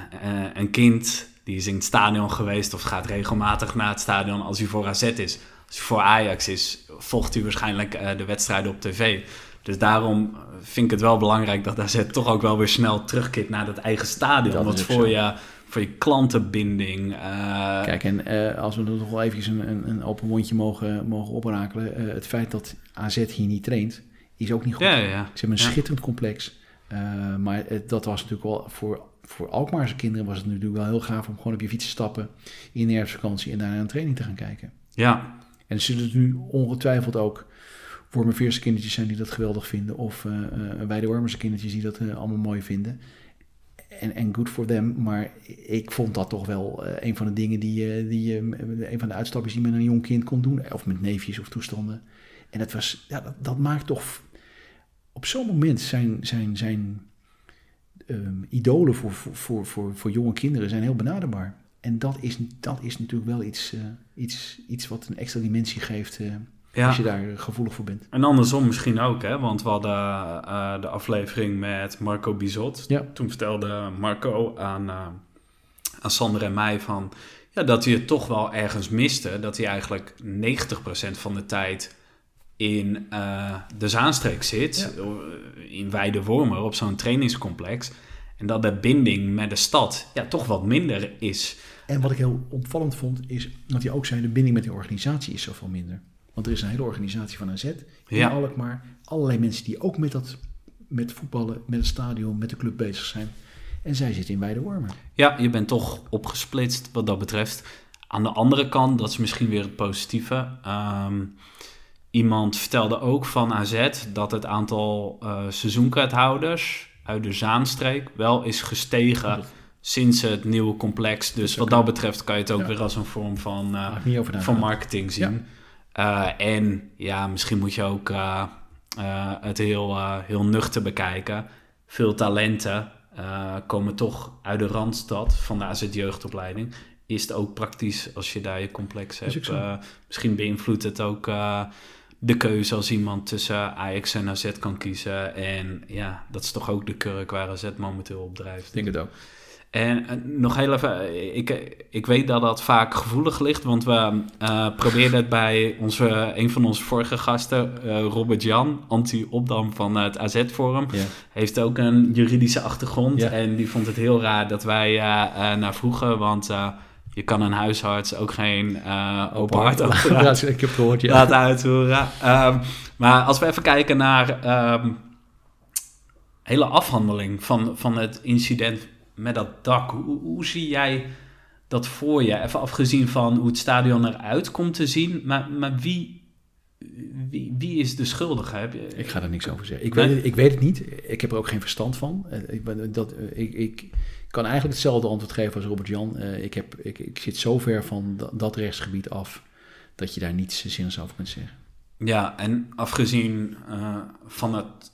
een kind die is in het stadion geweest of gaat regelmatig naar het stadion als hij voor AZ is. Als hij voor Ajax is, volgt hij waarschijnlijk uh, de wedstrijden op tv. Dus daarom vind ik het wel belangrijk dat AZ toch ook wel weer snel terugkeert naar dat eigen stadion. Dat Wat voor je, voor je klantenbinding. Uh... Kijk, en als we nog wel eventjes een, een, een open mondje mogen, mogen oprakelen. het feit dat AZ hier niet traint, is ook niet goed. Ja, ja. Ze hebben een schitterend complex. Uh, maar het, dat was natuurlijk wel voor, voor Alkmaarse kinderen was het natuurlijk wel heel gaaf om gewoon op je fiets te stappen in de herfstvakantie en daar naar een training te gaan kijken. Ja. En zullen het nu ongetwijfeld ook voor mijn veerste kindertjes zijn die dat geweldig vinden, of uh, uh, bij de Wormerse kindertjes die dat allemaal mooi vinden. En, en good for them, maar ik vond dat toch wel een van de dingen die, die een van de uitstapjes die met een jong kind kon doen, of met neefjes of toestanden. En dat, was, ja, dat, dat maakt toch op zo'n moment zijn, zijn, zijn um, idolen voor, voor, voor, voor jonge kinderen zijn heel benaderbaar. En dat is, dat is natuurlijk wel iets, uh, iets, iets wat een extra dimensie geeft uh, ja. als je daar gevoelig voor bent. En andersom misschien ook, hè? want we hadden uh, de aflevering met Marco Bizot. Ja. Toen vertelde Marco aan, aan Sander en mij van, ja, dat hij het toch wel ergens miste. Dat hij eigenlijk 90% van de tijd in uh, de Zaanstreek zit, ja. in Weidewormer op zo'n trainingscomplex. En dat de binding met de stad ja, toch wat minder is. En wat ik heel opvallend vond, is dat hij ook zei: de binding met de organisatie is zoveel minder. Want er is een hele organisatie van AZ in ja. Alkmaar. Allerlei mensen die ook met, dat, met voetballen, met het stadion, met de club bezig zijn. En zij zitten in Weidewormer. Ja, je bent toch opgesplitst wat dat betreft. Aan de andere kant, dat is misschien weer het positieve. Um, Iemand vertelde ook van AZ dat het aantal uh, seizoenkaarthouders uit de Zaanstreek wel is gestegen oh, sinds het nieuwe complex. Dus wat dat betreft kan je het ook ja. weer als een vorm van, uh, van marketing zien. Ja. Uh, en ja, misschien moet je ook het heel, heel nuchter bekijken. Veel talenten komen toch uit de randstad van de AZ jeugdopleiding. Is het ook praktisch als je daar je complex hebt. misschien beïnvloedt het ook de keuze als iemand tussen Ajax en AZ kan kiezen. En ja, dat is toch ook de kurk waar AZ momenteel op drijft. Ik denk het ook. En uh, nog heel even, ik, ik weet dat dat vaak gevoelig ligt, want we uh, probeerden het bij onze, een van onze vorige gasten, uh, Robert Jan, anti-opdam van het AZ-forum. Heeft ook een juridische achtergrond en die vond het heel raar dat wij naar vroegen, want je kan een huisarts ook geen uh, open hart operatie ik heb gehoord, ja. laten uitvoeren. Um, maar als we even kijken naar um, hele afhandeling van, van het incident met dat dak. Hoe, hoe zie jij dat voor je? Even afgezien van hoe het stadion eruit komt te zien. Maar, maar wie, wie, wie is de schuldige? Heb je... Ik ga er niks over zeggen. Ik, nee? weet, het, ik weet het niet. Ik heb er ook geen verstand van. Ik, ben, dat, ik, ik kan eigenlijk hetzelfde antwoord geven als Robert Jan. Uh, ik, heb, ik, ik zit zo ver van dat, dat rechtsgebied af dat je daar niets zinnigs over kunt zeggen. Ja, en afgezien uh, van het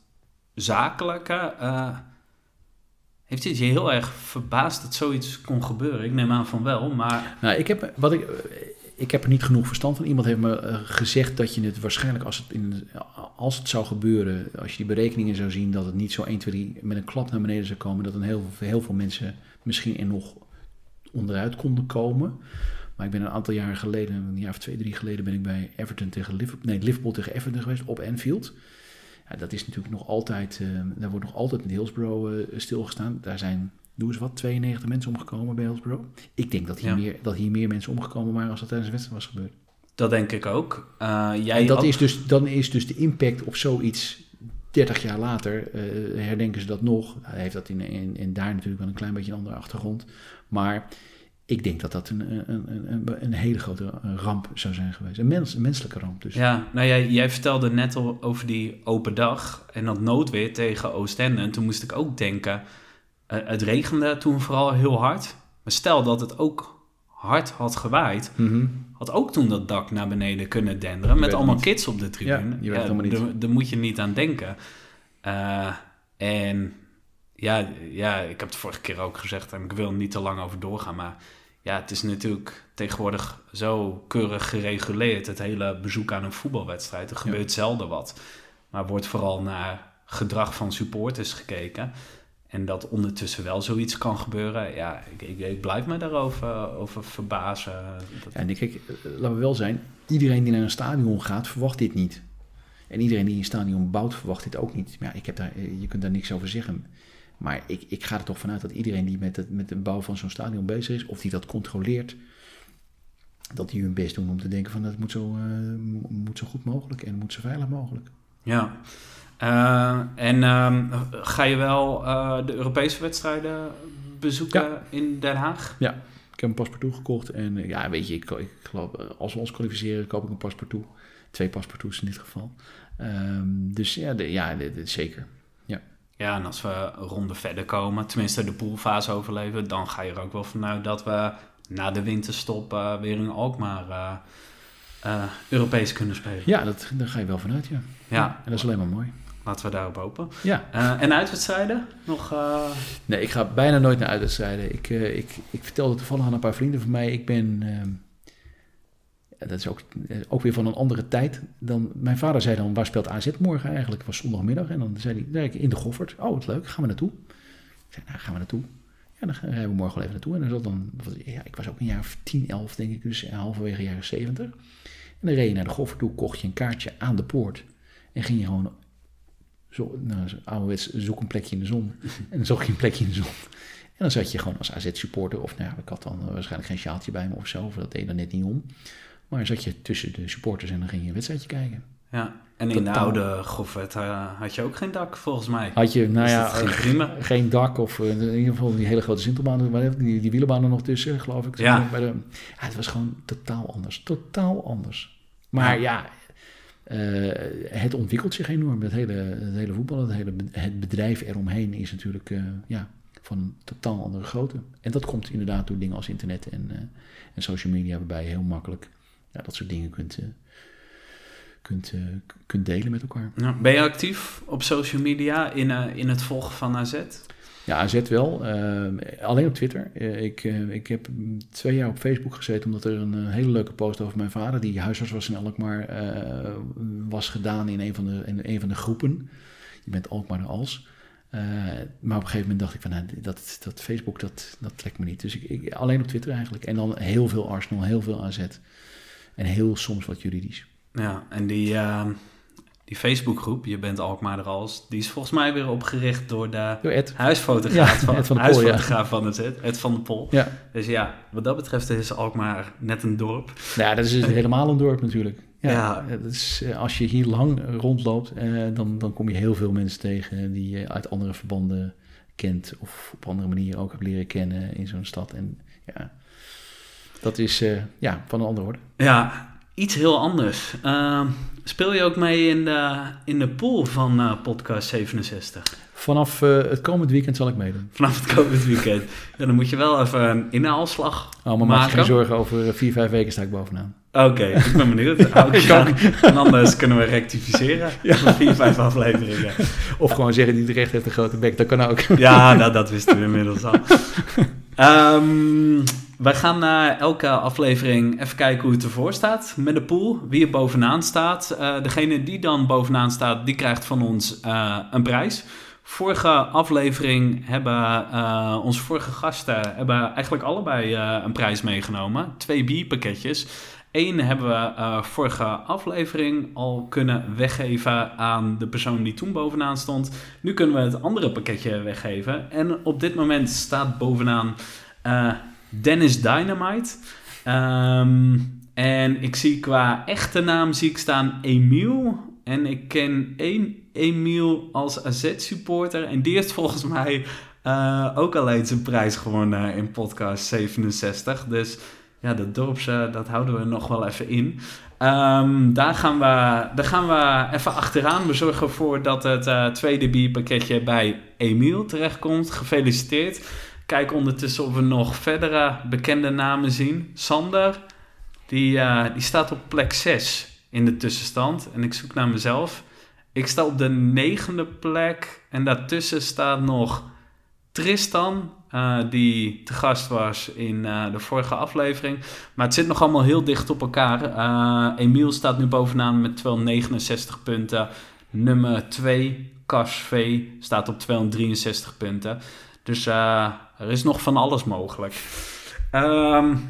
zakelijke, uh, heeft het je heel erg verbaasd dat zoiets kon gebeuren? Ik neem aan van wel, maar... Nou, ik heb, wat ik, ik heb er niet genoeg verstand van. Iemand heeft me uh, gezegd dat je het waarschijnlijk, als het, in, als het zou gebeuren, als je die berekeningen zou zien, dat het niet zo 1, 2, 3 met een klap naar beneden zou komen, dat een heel, heel veel mensen misschien er nog onderuit konden komen. Maar ik ben een aantal jaren geleden, een jaar of twee, drie geleden, ben ik bij Everton tegen Liverpool, nee, Liverpool tegen Everton geweest op Anfield. Ja, dat is natuurlijk nog altijd, uh, daar wordt nog altijd met Hillsborough uh, stilgestaan. Daar zijn, doe eens wat, 92 mensen omgekomen bij Hillsborough. Ik denk dat hier, Ja. meer, dat hier meer mensen omgekomen waren als dat tijdens de wedstrijd was gebeurd. Dat denk ik ook. Uh, jij En dat ook- is dus, dan is dus de impact op zoiets 30 jaar later, eh, herdenken ze dat nog. Hij heeft dat in, in, in daar natuurlijk wel een klein beetje een andere achtergrond. Maar ik denk dat dat een, een, een, een, hele grote ramp zou zijn geweest. Een, mens, een menselijke ramp dus. Ja, nou jij, jij vertelde net al over die open dag en dat noodweer tegen Oostende. En toen moest ik ook denken, eh, het regende toen vooral heel hard. Maar stel dat het ook hard had gewaaid, Mhm. had ook toen dat dak naar beneden kunnen denderen. Met allemaal kids op de tribune. Ja, je weet het allemaal niet. Daar, moet je niet aan denken. Eh, en ja, ja, ik heb het vorige keer ook gezegd en ik wil er niet te lang over doorgaan. Maar ja, het is natuurlijk tegenwoordig zo keurig gereguleerd. Het hele bezoek aan een voetbalwedstrijd. Er Ja. gebeurt zelden wat. Maar wordt vooral naar gedrag van supporters gekeken. En dat ondertussen wel zoiets kan gebeuren. Ja, ik, ik, ik blijf me daarover over verbazen. Dat- en ik, kijk, eh, laten we wel zijn, iedereen die naar een stadion gaat, verwacht dit niet. En iedereen die een stadion bouwt, verwacht dit ook niet. Maar ja, ik heb daar, eh, je kunt daar niks over zeggen. Maar ik, ik ga er toch vanuit dat iedereen die met, het, met de bouw van zo'n stadion bezig is, of die dat controleert, dat die hun best doen om te denken van dat moet zo, eh, moet zo goed mogelijk en moet zo veilig mogelijk. Ja. Eh, en ehm, ga je wel eh, de Europese wedstrijden bezoeken in Den Haag? Ik heb een paspartout gekocht en eh, ja, weet je, ik, ik geloof, als we ons kwalificeren, koop ik een paspartout. Twee paspartouts in dit geval. Ehm, dus ja, de, ja de- de- zeker. Ja, en als we een ronde verder komen, tenminste de poolfase overleven, dan ga je er ook wel vanuit dat we na de winterstop eh, weer in Alkmaar eh, Europees kunnen spelen. Ja, dat, daar ga je wel vanuit, ja. Ja, En dat is alleen maar mooi. Laten we daarop hopen. Ja. Eh, en uitwedstrijden? Nog, eh, Nee, ik ga bijna nooit naar uitwedstrijden. Ik, eh, ik, ik vertelde toevallig aan een paar vrienden van mij. Ik ben... ehm, dat is ook, ook weer van een andere tijd. Dan, mijn vader zei dan, waar speelt AZ morgen eigenlijk? Het was zondagmiddag. En dan zei hij, in de Goffert. Oh, wat leuk, gaan we naartoe? Ik zei, nou, gaan we naartoe? Ja, dan gaan- we morgen wel even naartoe. En dan zat dan, ja, ik was ook een jaar of 10, 11 denk ik, dus halverwege jaren 70. En dan reed je naar de Goffert toe, kocht je een kaartje aan de poort. En ging je gewoon, zo, nou, ouderwets, zoek een plekje in de zon. En dan zocht je een plekje in de zon. En dan zat je gewoon als AZ-supporter, of nou ja, ik had dan eh, waarschijnlijk geen sjaaltje bij me of zo, of dat deed er net niet om. Maar zat je tussen de supporters en dan ging je een wedstrijdje kijken. ja. En in de oude Goffert eh, had je ook geen dak, volgens mij. Had je, nou ja, geen eh, geen dak of in ieder geval die hele grote sintelbanen, maar die, die wielenbanen nog tussen, geloof ik. Ja. Bij de, ja, het was gewoon totaal anders. Totaal anders. Maar ja, eh, het ontwikkelt zich enorm. Het hele, het hele voetbal, het hele het bedrijf eromheen is natuurlijk eh, ja, van een totaal andere grootte. En dat komt inderdaad door dingen als internet en, eh, en social media, waarbij je heel makkelijk ja, dat soort dingen kunt, kunt, kunt delen met elkaar. Ja. Ben je actief op social media in, in het volgen van AZ? Ja, AZ wel. eh, alleen op Twitter. Eh, ik, eh, ik heb twee jaar op Facebook gezeten omdat er een hele leuke post over mijn vader, die huisarts was in Alkmaar, was gedaan in een van de, in een van de groepen. Je bent Alkmaar als. Maar op een gegeven moment dacht ik van, nou, dat, dat Facebook, dat, dat trekt me niet. Dus ik, ik, alleen op Twitter eigenlijk. En dan heel veel Arsenal, heel veel AZ. En heel soms wat juridisch. Ja, en die, die Facebookgroep, je bent Alkmaar als, die is volgens mij weer opgericht door de Door Ed. huisfotograaf Ja, van, Ed van de Pol, huisfotograaf van het Ed van de Pol. Ja. Dus ja, wat dat betreft is Alkmaar net een dorp. Nou ja, dat is dus helemaal een dorp natuurlijk. Ja, Dat is, eh, als je hier lang rondloopt, eh, dan, dan kom je heel veel mensen tegen die je uit andere verbanden kent of op andere manieren ook hebt leren kennen in zo'n stad. En ja, dat is eh, ja, van een andere orde. Ja, iets heel anders. Ehm, speel je ook mee in de, in de pool van eh, podcast 67? Vanaf eh, het komend weekend zal ik meedoen. Vanaf het komend weekend. Ja, dan moet je wel even een inhaalslag Oh, maar maak je geen zorgen, over eh, vier, vijf weken sta ik bovenaan. Oké, ik ben benieuwd. Aan. En anders kunnen we rectificeren. Ja. Vier, vijf afleveringen. Of gewoon zeggen die het recht heeft een grote bek, dat kan ook. Ja, nou, dat wisten we inmiddels al. Um, wij gaan uh, elke aflevering even kijken hoe het ervoor staat met de pool. Wie er bovenaan staat. Uh, degene die dan bovenaan staat, die krijgt van ons uh, een prijs. Vorige aflevering hebben onze vorige gasten hebben eigenlijk allebei een prijs meegenomen. Twee bierpakketjes. Eén hebben we vorige aflevering al kunnen weggeven aan de persoon die toen bovenaan stond. Nu kunnen we het andere pakketje weggeven. En op dit moment staat bovenaan Dennis Dynamite. Um, en ik zie qua echte naam zie ik staan Emiel. En ik ken één Emiel als AZ-supporter. En die heeft volgens mij uh, ook al eens een prijs gewonnen in podcast 67. Dus ja, dat dorpse, dat houden we nog wel even in. Um, daar, gaan we, daar gaan we even achteraan. We zorgen ervoor dat het uh, tweede bierpakketje bij Emiel terechtkomt. Gefeliciteerd. Kijk ondertussen of we nog verdere bekende namen zien. Sander, die, uh, die staat op plek 6 in de tussenstand. En ik zoek naar mezelf. Ik sta op de negende plek. En daartussen staat nog Tristan, uh, die te gast was in uh, de vorige aflevering. Maar het zit nog allemaal heel dicht op elkaar. Emiel staat nu bovenaan met 269 punten. Nummer 2, Cas V, staat op 263 punten. Dus uh, er is nog van alles mogelijk. Um,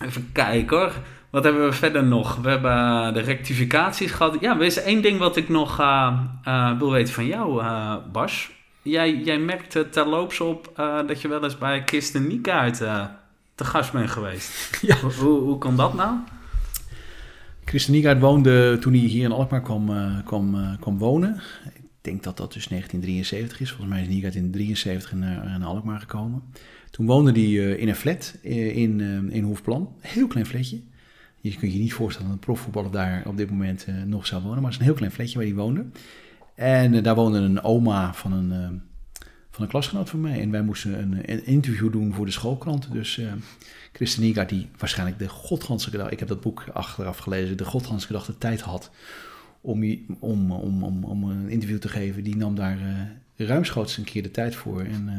even kijken hoor. Wat hebben we verder nog? We hebben de rectificaties gehad. Ja, er is één ding wat ik nog uh, uh, wil weten van jou, uh, Bas. Jij, jij merkte terloops op dat je wel eens bij Kirsten Niekaart te gast bent geweest. Ja. Hoe, hoe kon dat nou? Kirsten Niekaart woonde toen hij hier in Alkmaar kwam, kwam, kwam wonen denk dat dat dus 1973 is. Volgens mij is Niegaard in 73 naar, naar Alkmaar gekomen. Toen woonde hij uh, in een flat uh, in, uh, in Hoefplan. Heel klein flatje. Je kunt je niet voorstellen dat een profvoetballer daar op dit moment nog zou wonen. Maar het is een heel klein flatje waar hij woonde. En daar woonde een oma van een, van een klasgenoot van mij. En wij moesten een, een interview doen voor de schoolkrant. Dus Christen Niegaard, die waarschijnlijk de godganse dag... Ik heb dat boek achteraf gelezen. De godganse de tijd had om, om, om, om, om een interview te geven. Die nam daar uh, ruimschoots een keer de tijd voor. En uh,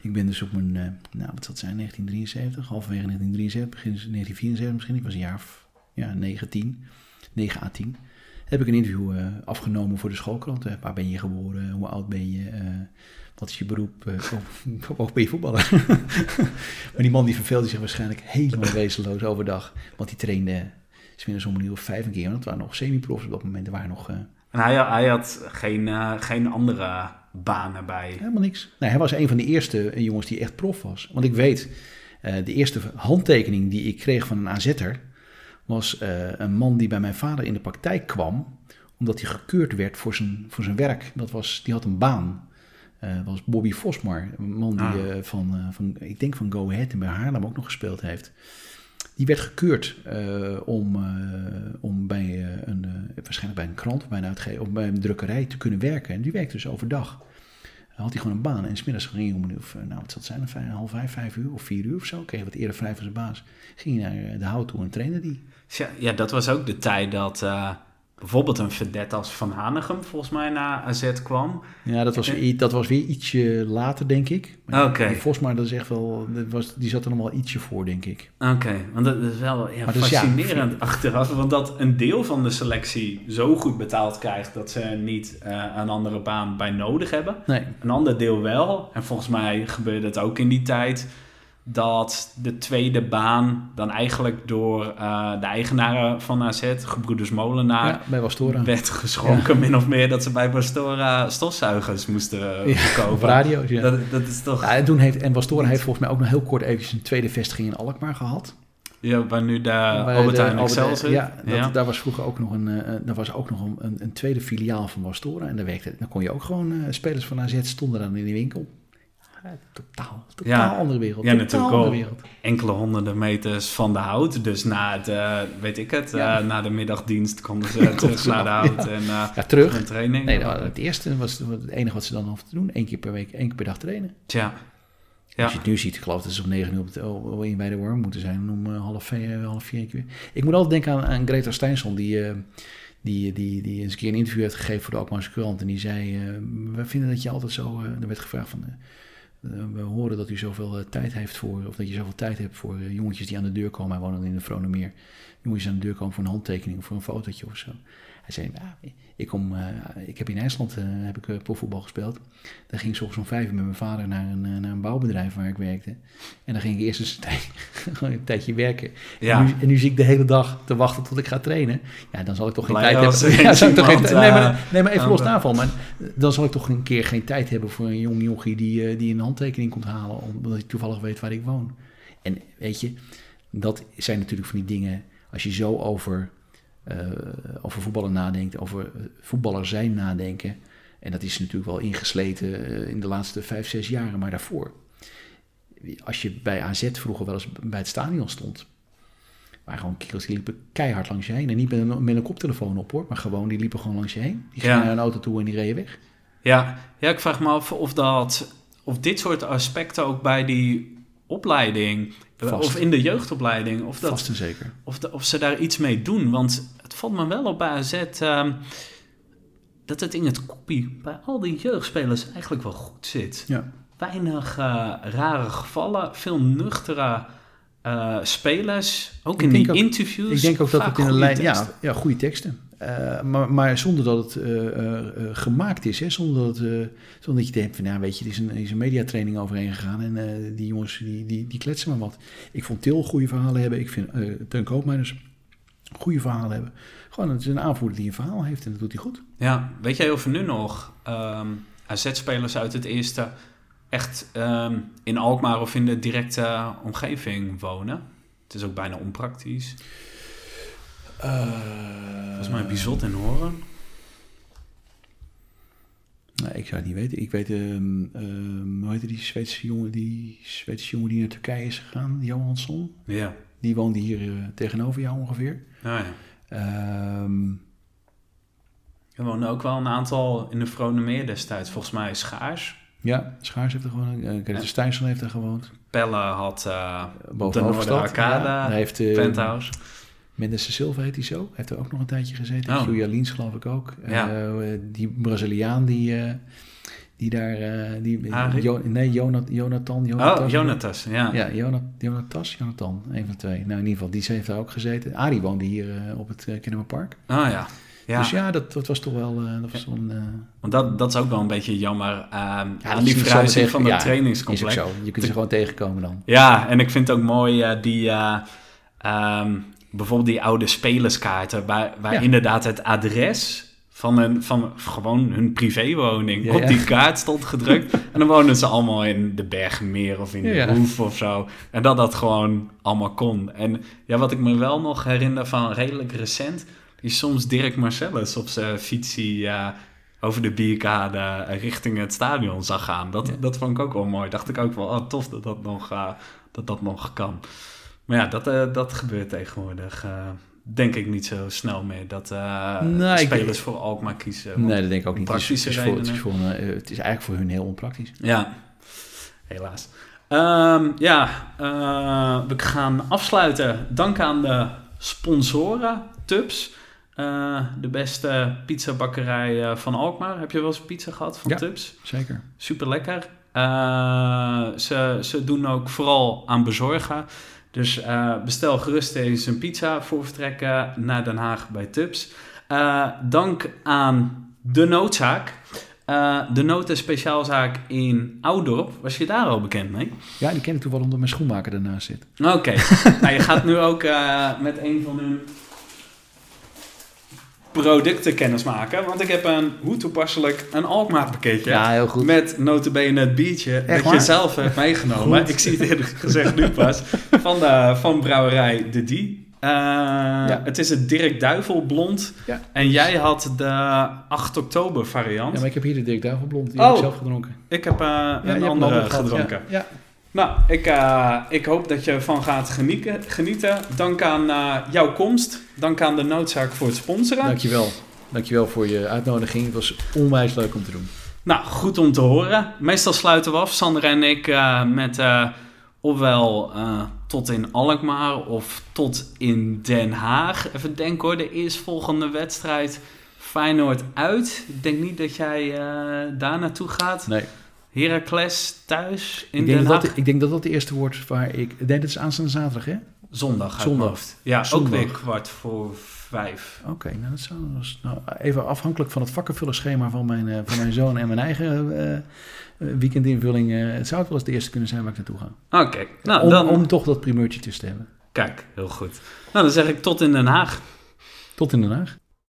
ik ben dus op mijn, uh, nou wat zal het zijn, 1973, halverwege 1973, begin 1974 misschien. Ik was een jaar of ja, 19, 9 à 10. Heb ik een interview afgenomen voor de schoolkrant. waar ben je geboren? Hoe oud ben je? wat is je beroep? Uh, ben je voetballer? maar die man die verveelde zich waarschijnlijk helemaal wezenloos overdag. Want die trainde Smiddags om een uur of vijf een keer. Want het waren nog semi-profs op dat moment. Er waren nog... Uh... En hij, hij had geen, uh, geen andere banen bij? Helemaal niks. Nee, hij was een van de eerste jongens die echt prof was. Want ik weet, de eerste handtekening die ik kreeg van een AZ'er... was een man die bij mijn vader in de praktijk kwam... omdat hij gekeurd werd voor zijn, voor zijn werk. Dat was, die had een baan. Dat was Bobby Vosmar, een man die ah. van, van, ik denk van Go Ahead en bij Haarlem ook nog gespeeld heeft. Die werd gekeurd uh, om, uh, om bij, uh, een, waarschijnlijk bij een krant bij een, uitgever, of bij een drukkerij te kunnen werken. En die werkte dus overdag. Dan had hij gewoon een baan. En smiddags ging hij om, of, nou wat zal zijn, half vijf, vijf uur of vier uur of zo. Kreeg wat eerder vrij van zijn baas. Ging hij naar de hout toe en trainde die. Ja, ja, dat was ook de tijd dat bijvoorbeeld een vedette als Van Hanegem volgens mij naar AZ kwam. Ja, dat was, dat was weer ietsje later, denk ik. Oké. Okay. Volgens dat is echt wel, dat was, die zat er nog wel ietsje voor, denk ik. Oké, want dat is wel ja, fascinerend ja, achteraf. Want dat een deel van de selectie zo goed betaald krijgt dat ze niet uh, een andere baan bij nodig hebben. Nee. Een ander deel wel. En volgens mij gebeurde het ook in die tijd dat de tweede baan dan eigenlijk door uh, de eigenaren van AZ, gebroeders Molenaar, ja, bij werd geschonken, ja. min of meer, dat ze bij Wastora stofzuigers moesten uh, kopen. radio's, ja. Dat, dat, is toch... Ja, en, toen heeft, en Wastora heeft volgens mij ook nog heel kort eventjes een tweede vestiging in Alkmaar gehad. Ja, waar nu de Albert Heijn Excel zit. Ja, dat, ja, daar was vroeger ook nog, een, uh, daar was ook nog een, een, tweede filiaal van Wastora. En daar werkte, dan kon je ook gewoon, uh, spelers van AZ stonden dan in die winkel totaal, totaal ja. andere wereld. Ja, natuurlijk al enkele honderden meters van de hout. Dus na het, uh, weet ik het, ja. uh, na de middagdienst konden ze terug naar de hout en uh, ja, terug. een training. Nee, nou, het eerste was het enige wat ze dan hoefden te doen. één keer per week, één keer per dag trainen. Tja. Ja. Als je het nu ziet, ik geloof dat ze om 9 uur op het o- in bij de worm moeten zijn. En om eh, half, vier, half vier keer. Ik moet altijd denken aan, aan Greta Steinsson, die, eh, die, die, die eens een keer een interview heeft gegeven voor de Alkmaarse Krant. En die zei, eh, we vinden dat je altijd zo... eh, er werd gevraagd van... eh, eh, we horen dat u zoveel eh, tijd heeft voor... Of dat je zoveel tijd hebt voor eh, jongetjes die aan de deur komen. Hij woonde in de Vronemeer. Jongetjes aan de deur komen voor een handtekening of voor een fotootje of zo. Hij zei, nou, ik, kom, eh, ik heb in IJsland eh, heb ik, eh, profvoetbal gespeeld. Daar ging ik 's ochtends om vijf uur met mijn vader naar een, naar een bouwbedrijf waar ik werkte. En dan ging ik eerst eens een, tijdje werken. Ja. En, nu, en nu zie ik de hele dag te wachten tot ik ga trainen. Ja, dan zal ik toch geen Blij tijd hebben. Ja, ik toch geen, nee, maar, nee, maar even los daarvan. Maar dan zal ik toch een keer geen tijd hebben voor een jong jochie die, die een handtekening komt halen. Omdat hij toevallig weet waar ik woon. En weet je, dat zijn natuurlijk van die dingen. Als je zo over, over voetballen nadenkt, over eh, voetballer zijn nadenken. En dat is natuurlijk wel ingesleten eh, in de laatste vijf, zes jaren, maar daarvoor. Als je bij AZ vroeger wel eens bij het stadion stond. waren gewoon kerels die liepen keihard langs je heen. En niet met een, met een koptelefoon op hoor, maar gewoon die liepen gewoon langs je heen. Die gingen Ja. naar een auto toe en die reden weg. Ja, ja, ik vraag me af of, dat, of dit soort aspecten ook bij die opleiding, eh, Vast. of in de jeugdopleiding, of, dat, Vast en zeker. of, de- of ze daar iets mee doen. Want het valt me wel op bij AZ ehm, dat het in het koppie bij al die jeugdspelers eigenlijk wel goed zit. Ja. Weinig eh, rare gevallen, veel nuchtere eh, spelers, ook Ik in die ook- interviews. Ik denk ook dat het in een lijn... Ja, ja, goede teksten. Eh, maar, maar zonder dat het eh, eh, gemaakt is. Hè? Zonder, dat, zonder dat je denkt van, nou weet je, er is een, is een mediatraining overheen gegaan. En die jongens, die, die, die kletsen maar wat. Ik vond Til goede verhalen hebben. Ik vind Teun Koopmeiners goede verhalen hebben. Gewoon, het is een aanvoerder die een verhaal heeft en dat doet hij goed. Ja, weet jij of er nu nog ehm AZ-spelers uit het eerste echt ehm, in Alkmaar of in de directe omgeving wonen? Het is ook bijna onpraktisch. Volgens mij bizot in horen. Nee, ik zou het niet weten. Ik weet, ehm hoe heette die Zweedse jongen, die Zweedse jongen die naar Turkije is gegaan, Johansson. Ja, Die woonde hier eh, tegenover jou ongeveer. nou ja. Ehm, Er woonden ook wel een aantal in de Vronemeer destijds. Volgens mij Schaars. ja, Schaars heeft er gewoond. Uh, Greta Steinsson heeft er gewoond. Pelle had eh Boven de Ja, Hij heeft eh, penthouse. Mendes de Silva heet hij zo. Heeft er ook nog een tijdje gezeten. Oh. Julia Liens geloof ik ook. Ja. Eh, die Braziliaan die, eh, die daar... eh, die, Arie? Jo- nee, Jonat, Jonathan. Jonathan Oh, Jonatas, ja. Ja, Jonat, Jonatas, Jonathan, een van de twee. Nou, in ieder geval, die heeft daar ook gezeten. Arie woonde hier op het uh, Kennemerpark. Oh ja. ja. Dus ja, dat, dat was toch wel... dat was een, Want dat, dat is ook wel een beetje jammer ehm, aan dat die verhuizing van het ja, trainingscomplex. Je kunt ze gewoon tegenkomen dan. Ja, en ik vind het ook mooi die, eh, ehm, bijvoorbeeld die oude spelerskaarten, waar, waar Ja. inderdaad het adres van, een, van gewoon hun privéwoning Ja, op die kaart stond gedrukt. en dan wonen ze allemaal in de Bergmeer of in de. Hoef of zo. En dat dat gewoon allemaal kon. En ja, wat ik me wel nog herinner van redelijk recent, is soms Dirk Marcellus op zijn fietsie ja, over de bierkade richting het stadion zag gaan. Dat, dat vond ik ook wel mooi. Dacht ik ook wel, oh, tof dat dat nog, eh, dat, dat nog kan. Maar ja, dat, eh, dat gebeurt tegenwoordig. eh, denk ik niet zo snel meer dat eh, ik- spelers voor Alkmaar kiezen. Nee, dat denk ik ook niet. Het is, het, praktische is voor, het, is redenen. voor een, het is eigenlijk voor hun heel onpraktisch. Ja, helaas. Ehm, ja, we gaan afsluiten. Dank aan de sponsoren, Tubs. De beste pizzabakkerij van Alkmaar. Heb je wel eens pizza gehad van Ja. Tubs? Zeker. Super lekker. ze, ze doen ook vooral aan bezorgen. Dus eh, bestel gerust eens een pizza voor vertrekken naar Den Haag bij Tubs. Eh, dank aan De Noodzaak. Eh, de Noten Speciaalzaak in Oudorp. Was je daar al bekend mee? Ja, die ken ik toevallig omdat mijn schoenmaker ernaast zit. Oké. nou, je gaat nu ook met een van hun producten kennis maken. Want ik heb een, hoe toepasselijk, een Alkmaar pakketje. Ja, heel goed. Met notabene het biertje Echt dat je zelf hebt meegenomen. Goed. Ik zie het eerlijk gezegd nu pas. Van, de, van brouwerij De Die. Eh, Het is het Dirk Duivel blond. Ja. En jij had de 8 oktober variant. Ja, maar ik heb hier de Dirk Duivelblond. Die Oh. heb ik zelf gedronken. Ik heb eh, een andere gehad, gedronken. Ja. Nou, ik, eh, ik hoop dat je ervan gaat genieten. genieten. Dank aan eh, jouw komst. Dank aan de noodzaak voor het sponsoren. Dankjewel. Dankjewel voor je uitnodiging. Het was onwijs leuk om te doen. Nou, goed om te horen. Meestal sluiten we af, Sander en ik, eh, met ofwel tot in Alkmaar of tot in Den Haag. Even denken hoor, de eerstvolgende wedstrijd Feyenoord uit. Ik denk niet dat jij daar naartoe gaat. Nee. Heracles thuis in Ik Den Haag. dat, ik denk dat dat de eerste wordt waar ik... Nee, dat is aanstaande zaterdag, hè? Zondag Zondag. Ja, Zondag. ook weer kwart voor vijf. Oké, nou dat zou nou, even afhankelijk van het vakkenvullerschema van mijn, eh, van mijn zoon en mijn eigen eh, eh, weekendinvulling. het zou het wel eens de eerste kunnen zijn waar ik naartoe ga. Oké, nou om, dan... om toch dat primeurtje tussen te hebben. Kijk, heel goed. Nou, dan zeg ik tot in Den Haag. Tot in Den Haag.